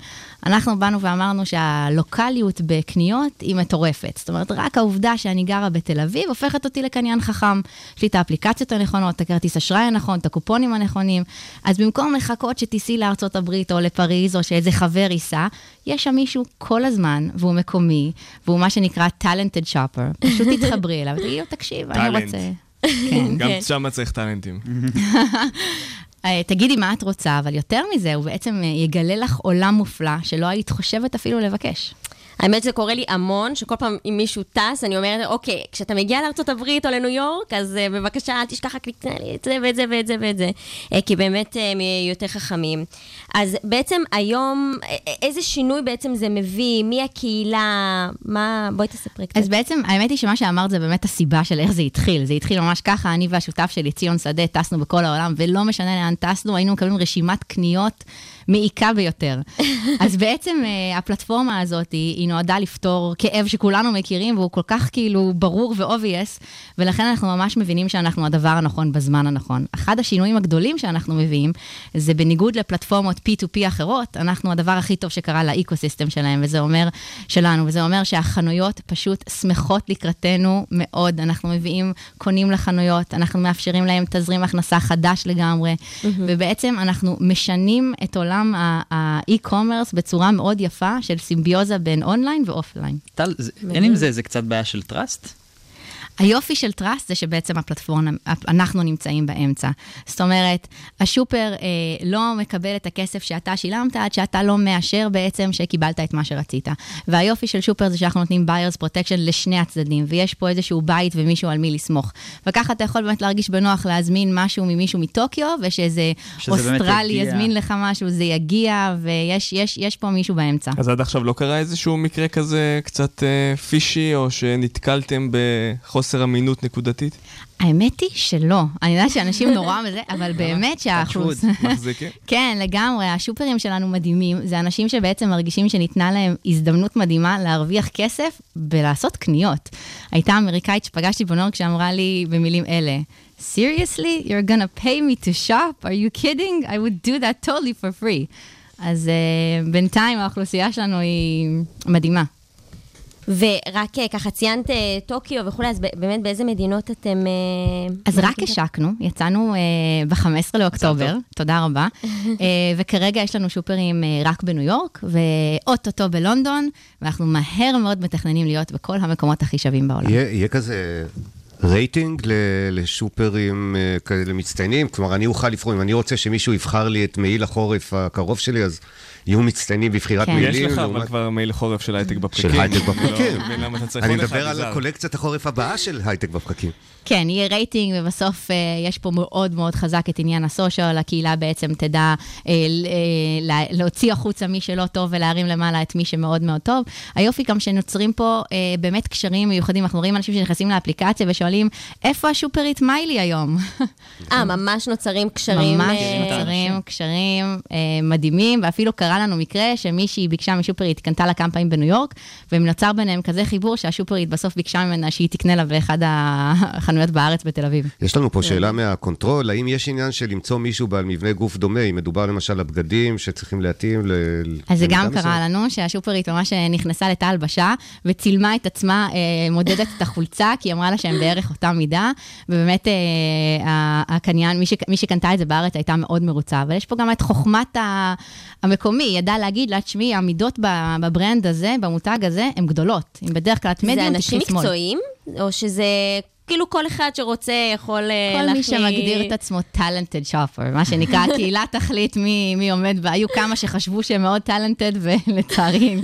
אנחנו באנו ואמרנו שהלוקאליות בקניות היא מטורפת. זאת אומרת, רק העובדה שאני גרה בתל אביב הופכת אותי לקניין חכם. יש לי את האפליקציות הנכונות, את הכרטיס אשראי הנכון, את הקופונים הנכונים. אז במקום לחכות שתיסעי לארצות הברית או לפריז או שאיזה חבר ייסע, יש שם מישהו כל הזמן, והוא מקומי, והוא מה שנקרא talented shopper. פשוט תתחברי אליו ותגידי לו, תקשיב, אני רוצה... כן. גם שם צריך טאלנטים. אה, תגידי מה את רוצה, אבל יותר מזה, הוא בעצם אה, יגלה לך עולם מופלא שלא היית חושבת אפילו לבקש. האמת שזה קורה לי המון, שכל פעם אם מישהו טס, אני אומרת, אוקיי, כשאתה מגיע לארה"ב או לניו יורק, אז uh, בבקשה, אל תשכח רק לקנות לי את זה ואת זה ואת זה ואת זה, uh, כי באמת uh, הם יותר חכמים. אז בעצם היום, איזה שינוי בעצם זה מביא? מי הקהילה? מה... בואי תספרי קצת. אז בעצם, האמת היא שמה שאמרת זה באמת הסיבה של איך זה התחיל. זה התחיל ממש ככה, אני והשותף שלי, ציון שדה, טסנו בכל העולם, ולא משנה לאן טסנו, היינו מקבלים רשימת קניות. מעיקה ביותר. אז בעצם uh, הפלטפורמה הזאת היא, היא נועדה לפתור כאב שכולנו מכירים, והוא כל כך כאילו ברור ו-obvious, ולכן אנחנו ממש מבינים שאנחנו הדבר הנכון בזמן הנכון. אחד השינויים הגדולים שאנחנו מביאים, זה בניגוד לפלטפורמות P2P אחרות, אנחנו הדבר הכי טוב שקרה לאקו-סיסטם שלהם, וזה אומר, שלנו, וזה אומר שהחנויות פשוט שמחות לקראתנו מאוד. אנחנו מביאים קונים לחנויות, אנחנו מאפשרים להם תזרים הכנסה חדש לגמרי, mm-hmm. ובעצם אנחנו משנים את עולם... עולם ה e-commerce בצורה מאוד יפה של סימביוזה בין אונליין ואופליין. טל, אין עם זה, זה קצת בעיה של trust? היופי של trust זה שבעצם הפלטפורמה, אנחנו נמצאים באמצע. זאת אומרת, ה shopper אה, לא מקבל את הכסף שאתה שילמת עד שאתה לא מאשר בעצם שקיבלת את מה שרצית. והיופי של שופר זה שאנחנו נותנים buyers protection לשני הצדדים, ויש פה איזשהו בית ומישהו על מי לסמוך. וככה אתה יכול באמת להרגיש בנוח להזמין משהו ממישהו מטוקיו, ושאיזה אוסטרלי יזמין לך משהו, זה יגיע, ויש יש, יש פה מישהו באמצע. אז עד עכשיו לא קרה איזשהו מקרה כזה קצת אה, פישי, או שנתקלתם בחוסר... חוסר אמינות נקודתית? האמת היא שלא. אני יודעת שאנשים נורא מזה, אבל באמת שהאחוז... מחזיקים? כן, לגמרי. השופרים שלנו מדהימים. זה אנשים שבעצם מרגישים שניתנה להם הזדמנות מדהימה להרוויח כסף ולעשות קניות. הייתה אמריקאית שפגשתי בניו יורק שאמרה לי במילים אלה, Seriously? You're gonna pay me to shop? Are you kidding? I would do that totally for free. אז אה, בינתיים האוכלוסייה שלנו היא מדהימה. ורק אה, ככה ציינת אה, טוקיו וכולי, אז באמת באיזה מדינות אתם... אה, אז רק השקנו, יצאנו ב-15 לאוקטובר, תודה רבה, וכרגע יש לנו שופרים רק בניו יורק, ואו-טו-טו בלונדון, ואנחנו מהר מאוד מתכננים להיות בכל המקומות הכי שווים בעולם. יהיה כזה רייטינג לשופרים כאלה מצטיינים? כלומר, אני אוכל לבחור, אם אני רוצה שמישהו יבחר לי את מעיל החורף הקרוב שלי, אז... יהיו מצטיינים בבחירת כן. מעילים. יש לך אבל כבר מעיל חורף של הייטק בפקקים. של הייטק בפקקים. אני מדבר על קולקציית החורף הבאה של הייטק בפקקים. כן, יהיה רייטינג, ובסוף אה, יש פה מאוד מאוד חזק את עניין ה social, הקהילה בעצם תדע אה, אה, להוציא החוצה מי שלא טוב ולהרים למעלה את מי שמאוד מאוד טוב. היופי גם שנוצרים פה באמת קשרים מיוחדים, אנחנו רואים אנשים שנכנסים לאפליקציה ושואלים, איפה השופרית מיילי היום? אה, ממש נוצרים קשרים. ממש נוצרים קשרים מדהימים, ואפילו קרה לנו מקרה שמישהי ביקשה משופרית, קנתה לה כמה פעמים בניו יורק, ונוצר ביניהם כזה חיבור שהשופרית בסוף ביקשה ממנה שהיא תקנה לה באחד החנויות בארץ בתל אביב. יש לנו פה שאלה מה control, האם יש עניין של למצוא מישהו בעל מבנה גוף דומה, אם מדובר למשל על בגדים שצריכים להתאים ל... אז זה גם קרה לנו, שהשופרית ממש נכנסה לתא הלבשה, וצילמה את עצמה אה, מודדת את החולצה, כי היא אמרה לה שהם בערך אותה מידה, ובאמת אה, הקניין, מי שקנתה את זה בארץ הייתה מאוד מרוצה, אבל יש פה גם את חוכמת המקומי, היא ידעה להגיד לה, תשמעי, המידות בברנד הזה, במותג הזה, הן גדולות. אם בדרך כלל את מדיום, תקחי שמאל. זה אנשים מקצועיים, או שזה כאילו כל אחד שרוצה יכול אה, כל להכניס... מי שמגדיר את עצמו talented shopper, מה שנקרא, הקהילה תחליט מי, מי עומד בה. היו כמה שחשבו שהם מאוד talented, ולצערי,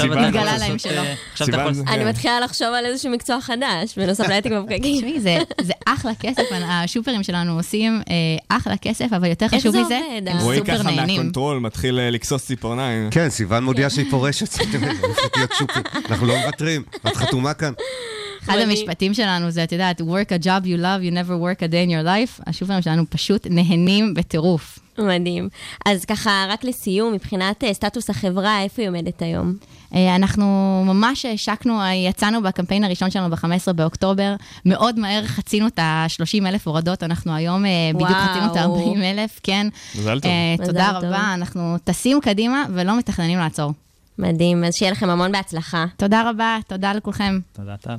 התגלה להם שלא. אה, יכול... אני מתחילה לחשוב על איזשהו מקצוע חדש, בנוסף להייטק בפקקים. תשמעי, זה, זה אחלה כסף, השופרים שלנו עושים אה, אחלה כסף, אבל יותר חשוב זה מזה, הם אה? רועי סופר ככה נהנים. מה control מתחיל אה, לכסוס ציפורניים. כן, סיוון מודיעה שהיא פורשת, shopper. אנחנו לא מוותרים, את חתומה כאן. אחד המשפטים שלנו זה, את יודעת, work a job you love, you never work a day in your life. השופרים שלנו פשוט נהנים בטירוף. מדהים. אז ככה, רק לסיום, מבחינת אה, סטטוס החברה, איפה היא עומדת היום? אה, אנחנו ממש השקנו, אה, יצאנו בקמפיין הראשון שלנו ב-15 באוקטובר, מאוד מהר חצינו את ה-30 אלף הורדות, אנחנו היום בדיוק. חצינו את ה-40 אלף, כן. מזל טוב. מזל תודה טוב. רבה, אנחנו טסים קדימה ולא מתכננים לעצור. מדהים, אז שיהיה לכם המון בהצלחה. תודה רבה, תודה לכולכם. תודה, טל.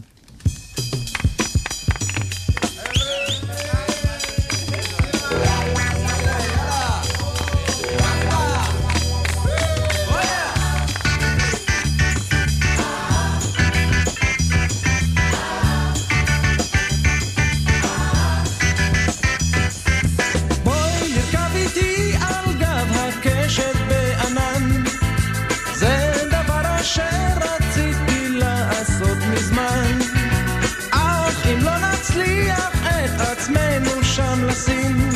לשים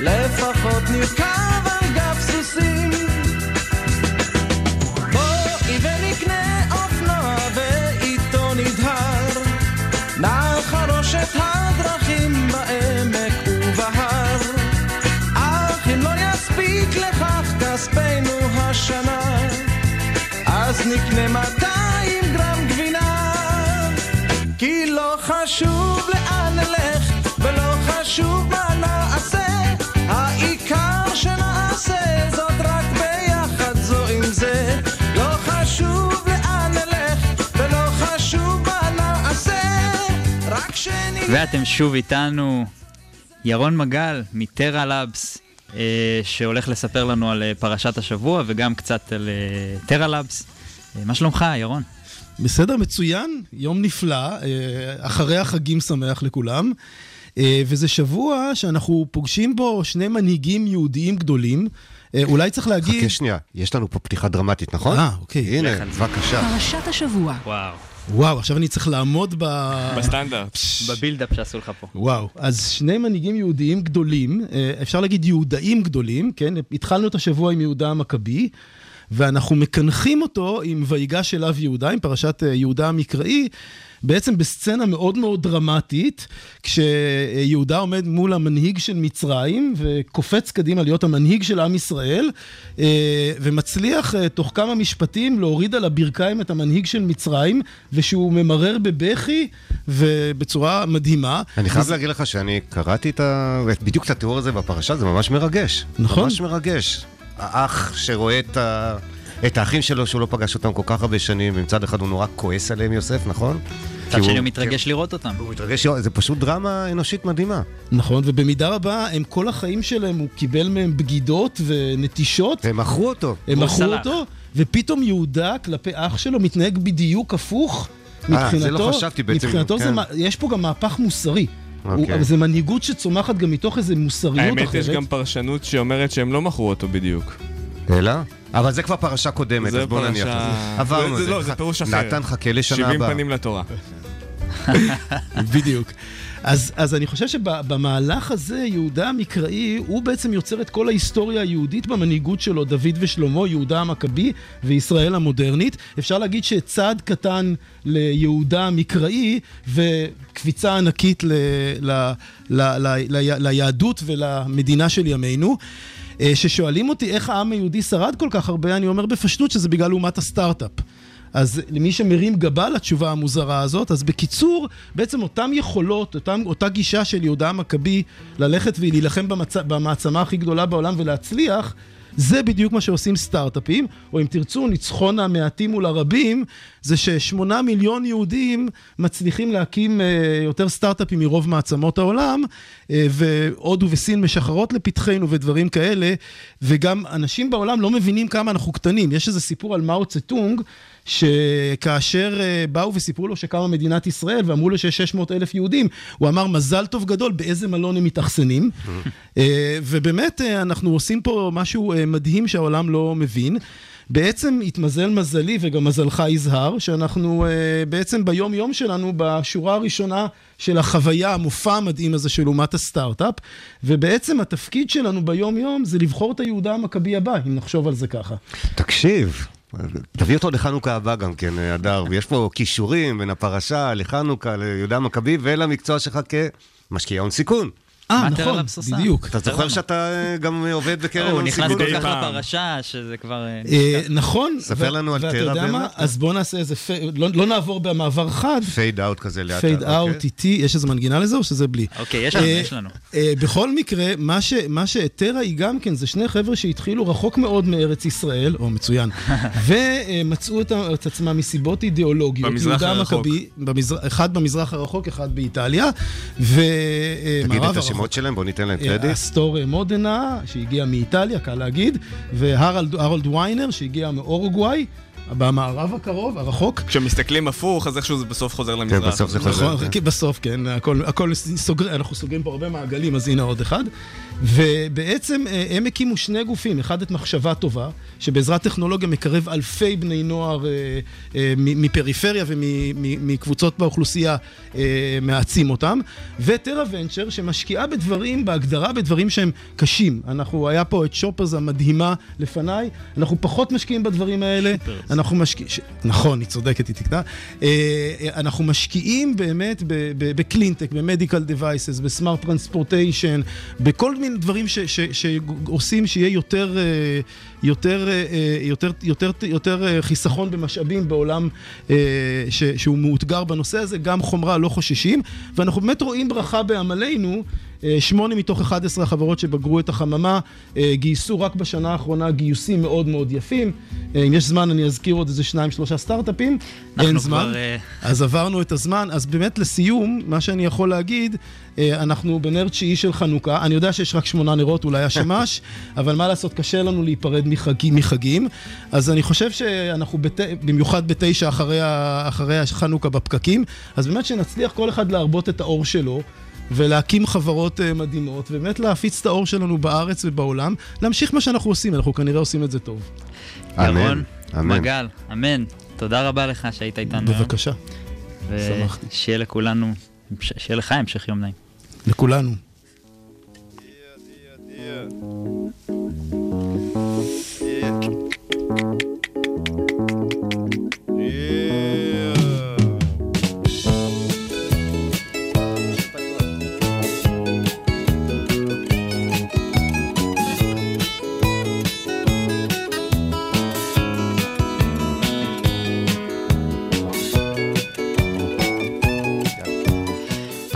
לפחות נרכב על גב סוסים. בואי ונקנה אופנוע ואיתו נדהר. נחרוש את הדרכים בעמק ובהר. אך אם לא יספיק לכך כספנו השנה. אז נקנה 200 גרם גבינה. כי לא חשוב לאן חשוב מה נעשה העיקר שנעשה זאת רק ביחד זו עם זה לא חשוב לאן נלך ולא חשוב מה נעשה רק שנהיה ואתם שוב איתנו, ירון מגל מטרה לאבס, אה, שהולך לספר לנו על אה, פרשת השבוע וגם קצת על אה, טרה לאבס. אה, מה שלומך, ירון? בסדר, מצוין, יום נפלא, אה, אחרי החגים שמח לכולם. אה, וזה שבוע שאנחנו פוגשים בו שני מנהיגים יהודיים גדולים. אה, אולי צריך להגיד... חכה שנייה, יש לנו פה פתיחה דרמטית, נכון? אה, אוקיי. הנה. בבקשה. פרשת השבוע. וואו. וואו, עכשיו אני צריך לעמוד ב... בסטנדרט. בבילדאפ שעשו לך פה. וואו, אז שני מנהיגים יהודיים גדולים, אה, אפשר להגיד יהודאים גדולים, כן? התחלנו את השבוע עם יהודה המכבי, ואנחנו מקנחים אותו עם ויגש אליו יהודה, עם פרשת אה, יהודה המקראי, בעצם בסצנה מאוד מאוד דרמטית, כשיהודה עומד מול המנהיג של מצרים, וקופץ קדימה להיות המנהיג של עם ישראל, אה, ומצליח אה, תוך כמה משפטים להוריד על הברכיים את המנהיג של מצרים, ושהוא ממרר בבכי, ובצורה מדהימה. אני חייב וזה- להגיד לך שאני קראתי את ה... בדיוק את התיאור הזה בפרשה, זה ממש מרגש. נכון. ממש מרגש. האח שרואה את, ה... את האחים שלו שהוא לא פגש אותם כל כך הרבה שנים, ומצד אחד הוא נורא כועס עליהם, יוסף, נכון? מצד שני הוא מתרגש לראות אותם. הוא מתרגש, לראות- זה פשוט דרמה אנושית מדהימה. נכון, ובמידה רבה, הם כל החיים שלהם, הוא קיבל מהם בגידות ונטישות. והם מכרו אותו. הם מכרו. אותו, ופתאום יהודה כלפי אח שלו מתנהג בדיוק הפוך. אה, מבחינתו, זה לא חשבתי בעצם, מבחינתו זה, כן. מה- יש פה גם מהפך מוסרי. הוא, אוקיי. אבל זה מנהיגות שצומחת גם מתוך איזו מוסריות האמת, אחרת. יש גם פרשנות שאומרת שהם לא מכרו אותו בדיוק. אלא? אבל זה כבר פרשה קודמת, זה אז בוא נניח פרשה- לזה. עברנו זה- את זה. לא, זה פירוש אחר. נתן, חכה לשנה 70 הבאה. פנים לתורה. בדיוק. אז, אז אני חושב שבמהלך הזה, יהודה המקראי, הוא בעצם יוצר את כל ההיסטוריה היהודית במנהיגות שלו, דוד ושלמה, יהודה המכבי וישראל המודרנית. אפשר להגיד שצעד קטן ליהודה המקראי וקפיצה ענקית ל, ל, ל, ל, ל, ליהדות ולמדינה של ימינו. אה, ששואלים אותי איך העם היהודי שרד כל כך הרבה, אני אומר בפשטות שזה בגלל אומת הסטארט-אפ. אז למי שמרים גבה לתשובה המוזרה הזאת, אז בקיצור, בעצם אותן יכולות, אותם, אותה גישה של יהודה המכבי ללכת ולהילחם במצ... במעצמה הכי גדולה בעולם ולהצליח, זה בדיוק מה שעושים סטארט-אפים, או אם תרצו, ניצחון המעטים מול הרבים, זה ששמונה מיליון יהודים מצליחים להקים אה, יותר סטארט-אפים מרוב מעצמות העולם, אה, והודו וסין משחררות לפתחנו ודברים כאלה, וגם אנשים בעולם לא מבינים כמה אנחנו קטנים. יש איזה סיפור על מאו צטונג, שכאשר אה, באו וסיפרו לו שקמה מדינת ישראל ואמרו לו שיש 600 אלף יהודים, הוא אמר, מזל טוב גדול, באיזה מלון הם מתאכסנים. אה, ובאמת, אה, אנחנו עושים פה משהו מדהים שהעולם לא מבין. בעצם התמזל מזלי וגם מזלך יזהר, שאנחנו uh, בעצם ביום יום שלנו בשורה הראשונה של החוויה, המופע המדהים הזה של אומת הסטארט-אפ, ובעצם התפקיד שלנו ביום יום זה לבחור את היהודה המכבי הבא, אם נחשוב על זה ככה. תקשיב, תביא אותו לחנוכה הבא גם כן, הדר, ויש פה כישורים בין הפרשה לחנוכה, ליהודה המכבי ולמקצוע שלך כמשקיע הון סיכון. אה, נכון, בדיוק. אתה זוכר שאתה אה, גם עובד בקרן הוא הון נכנס סיכון? כל כך לפרשה, שזה כבר... אה, אה, נכון. ספר לנו על טרה? באמת. אז בואו נעשה איזה, פ- לא לא נעבור במעבר חד. fade out כזה לאט. fade. out איטי, יש איזה מנגינה לזה או שזה בלי? אוקיי, יש לנו, אה, יש לנו. אה, בכל מקרה, מה ש- מה שהטרה היא גם כן, זה שני חבר'ה שהתחילו רחוק מאוד מארץ ישראל, או מצוין, ומצאו את עצמם מסיבות אידיאולוגיות. במזרח הרחוק. אחד במזרח הרחוק, אחד באיטליה, ומערב הרחוק. השמות שלהם, בוא ניתן להם אה, קרדיט. אסטור מודנה, שהגיע מאיטליה, קל להגיד, והרולד ויינר, שהגיע מאורוגוואי, במערב הקרוב, הרחוק. כשמסתכלים הפוך, אז איכשהו זה בסוף חוזר למזרח. בסוף זה חוזר. נכון, כי בסוף, כן, הכל, הכל סוגר, אנחנו סוגרים פה הרבה מעגלים, אז הנה עוד אחד. ובעצם אה, הם הקימו שני גופים, אחד את מחשבה טובה, שבעזרת טכנולוגיה מקרב אלפי בני נוער אה, אה, מפריפריה ומקבוצות באוכלוסייה, אה, מעצים אותם, וטרה ונצ'ר, שמשקיעה בדברים, בהגדרה בדברים שהם קשים. אנחנו, היה פה את שופרס המדהימה לפניי, אנחנו פחות משקיעים בדברים האלה. אנחנו משקיעים, ש... נכון, היא צודקת, היא תקנה. אנחנו משקיעים באמת בקלינטק, במדיקל דווייסס, בסמארט טרנספורטיישן, בכל מיני דברים ש- ש- שעושים שיהיה יותר, יותר, אה, אה, יותר, יותר, יותר אה, חיסכון במשאבים בעולם ש- שהוא מאותגר בנושא הזה, גם חומרה לא חוששים, ואנחנו באמת רואים ברכה בעמלנו. אה, שמונה מתוך 11 החברות שבגרו את החממה אה, גייסו רק בשנה האחרונה גיוסים מאוד מאוד יפים. אה, אם יש זמן אני אזכיר עוד איזה שניים שלושה סטארט-אפים. אין זמן. כבר, אז עברנו את הזמן. אז באמת לסיום, מה שאני יכול להגיד, אנחנו בנר תשיעי של חנוכה. אני יודע שיש רק שמונה נרות, אולי השמש, אבל מה לעשות, קשה לנו להיפרד מחגים. מחגים. אז אני חושב שאנחנו, בת... במיוחד בתשע אחרי. אחרי החנוכה בפקקים, אז באמת שנצליח כל אחד להרבות את האור שלו. ולהקים חברות אה, מדהימות, ובאמת להפיץ את האור שלנו בארץ ובעולם, להמשיך מה שאנחנו עושים, אנחנו כנראה עושים את זה טוב. ירון, אמן. מגל, אמן. תודה רבה לך שהיית איתנו היום. בבקשה. שמחתי. ושיהיה לכולנו, שיהיה לך המשך יום נעים. לכולנו.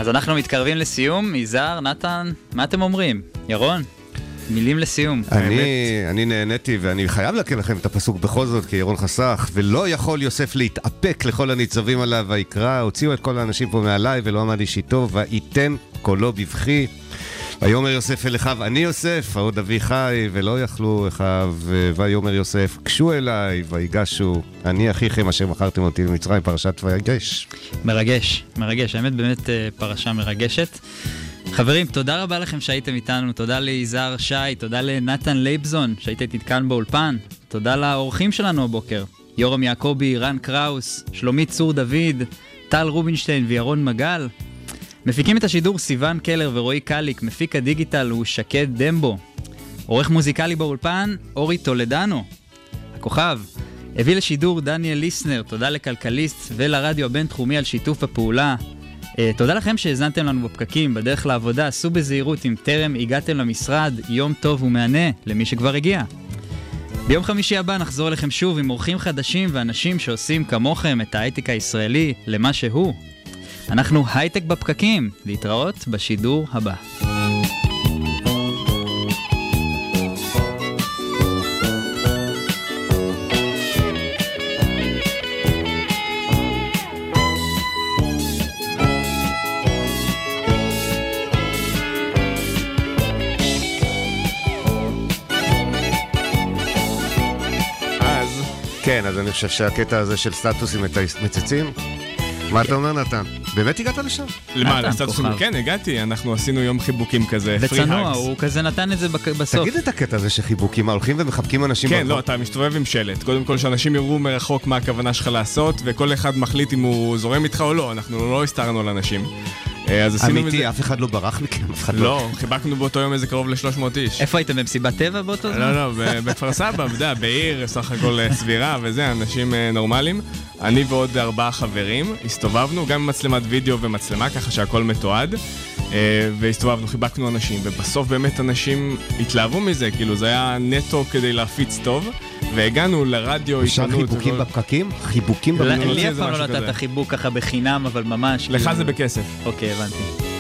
אז אנחנו מתקרבים לסיום. יזהר, נתן, מה אתם אומרים? ירון, מילים לסיום. אני, אני נהניתי ואני חייב להקריא לכם את הפסוק בכל זאת, כי ירון חסך, ולא יכול יוסף להתאפק לכל הניצבים עליו ויקרא, הוציאו את כל האנשים פה מעליי ולא עמד איש איתו, וייתן קולו בבכי. ויאמר יוסף אל אחיו, אני יוסף, העוד אבי חי, ולא יכלו אחיו, ויאמר יוסף, גשו אליי, ויגשו, אני אחיכם אשר מכרתם אותי למצרים, פרשת ויגש. מרגש, מרגש, האמת באמת אה, פרשה מרגשת. חברים, תודה רבה לכם שהייתם איתנו, תודה ליזהר שי, תודה לנתן לייבזון שהיית איתי כאן באולפן, תודה לאורחים שלנו הבוקר, יורם יעקבי, רן קראוס, שלומית צור דוד, טל רובינשטיין וירון מגל. מפיקים את השידור סיון קלר ורועי קליק, מפיק הדיגיטל הוא שקד דמבו. עורך מוזיקלי באולפן, אורי טולדנו. הכוכב. הביא לשידור דניאל ליסנר, תודה לכלכליסט ולרדיו הבינתחומי על שיתוף הפעולה. Uh, תודה לכם שהאזנתם לנו בפקקים, בדרך לעבודה, עשו בזהירות אם טרם הגעתם למשרד, יום טוב ומהנה למי שכבר הגיע. ביום חמישי הבא נחזור אליכם שוב עם אורחים חדשים ואנשים שעושים כמוכם את ההייטק הישראלי למה שהוא. אנחנו הייטק בפקקים, להתראות בשידור הבא. כן, אז אני חושב שהקטע הזה של סטטוסים מצצים, מה אתה אומר, נתן? באמת הגעת לשם? למה? כוכב. כן, הגעתי, אנחנו עשינו יום חיבוקים כזה, hugs. הוא כזה נתן את זה בסוף. תגיד את הקטע הזה שחיבוקים, הולכים ומחבקים אנשים כן? לא, אתה מסתובב עם שלט. קודם כל, שאנשים יראו מרחוק מה הכוונה שלך לעשות, וכל אחד מחליט אם הוא זורם איתך או לא, אנחנו לא הסתרנו על אנשים. אה, אז עשינו מזה... אמיתי, אף אחד לא ברח מכם, אף אחד לא... לא, חיבקנו באותו יום איזה קרוב ל-300 איש. איפה הייתם במסיבת טבע באותו זמן? לא, לא, בכפר סבא, אתה יודע, בעיר סך הכל אה, סבירה וזה, אנשים אה, נורמליים. אני ועוד ארבעה חברים הסתובבנו, גם עם מצלמת וידאו ומצלמה, ככה שהכל מתועד. אה, והסתובבנו, חיבקנו אנשים, ובסוף באמת אנשים התלהבו מזה, כאילו זה היה נטו כדי להפיץ טוב, והגענו לרדיו, אפשר עיתונות. חיבוקים וכל- בפקקים? חיבוקים נוציא בפקקים? לי אף פעם לא נתת. חיבוק ככה בחינם, אבל ממש. לך כאילו- זה בכסף. אוקיי, הבנתי.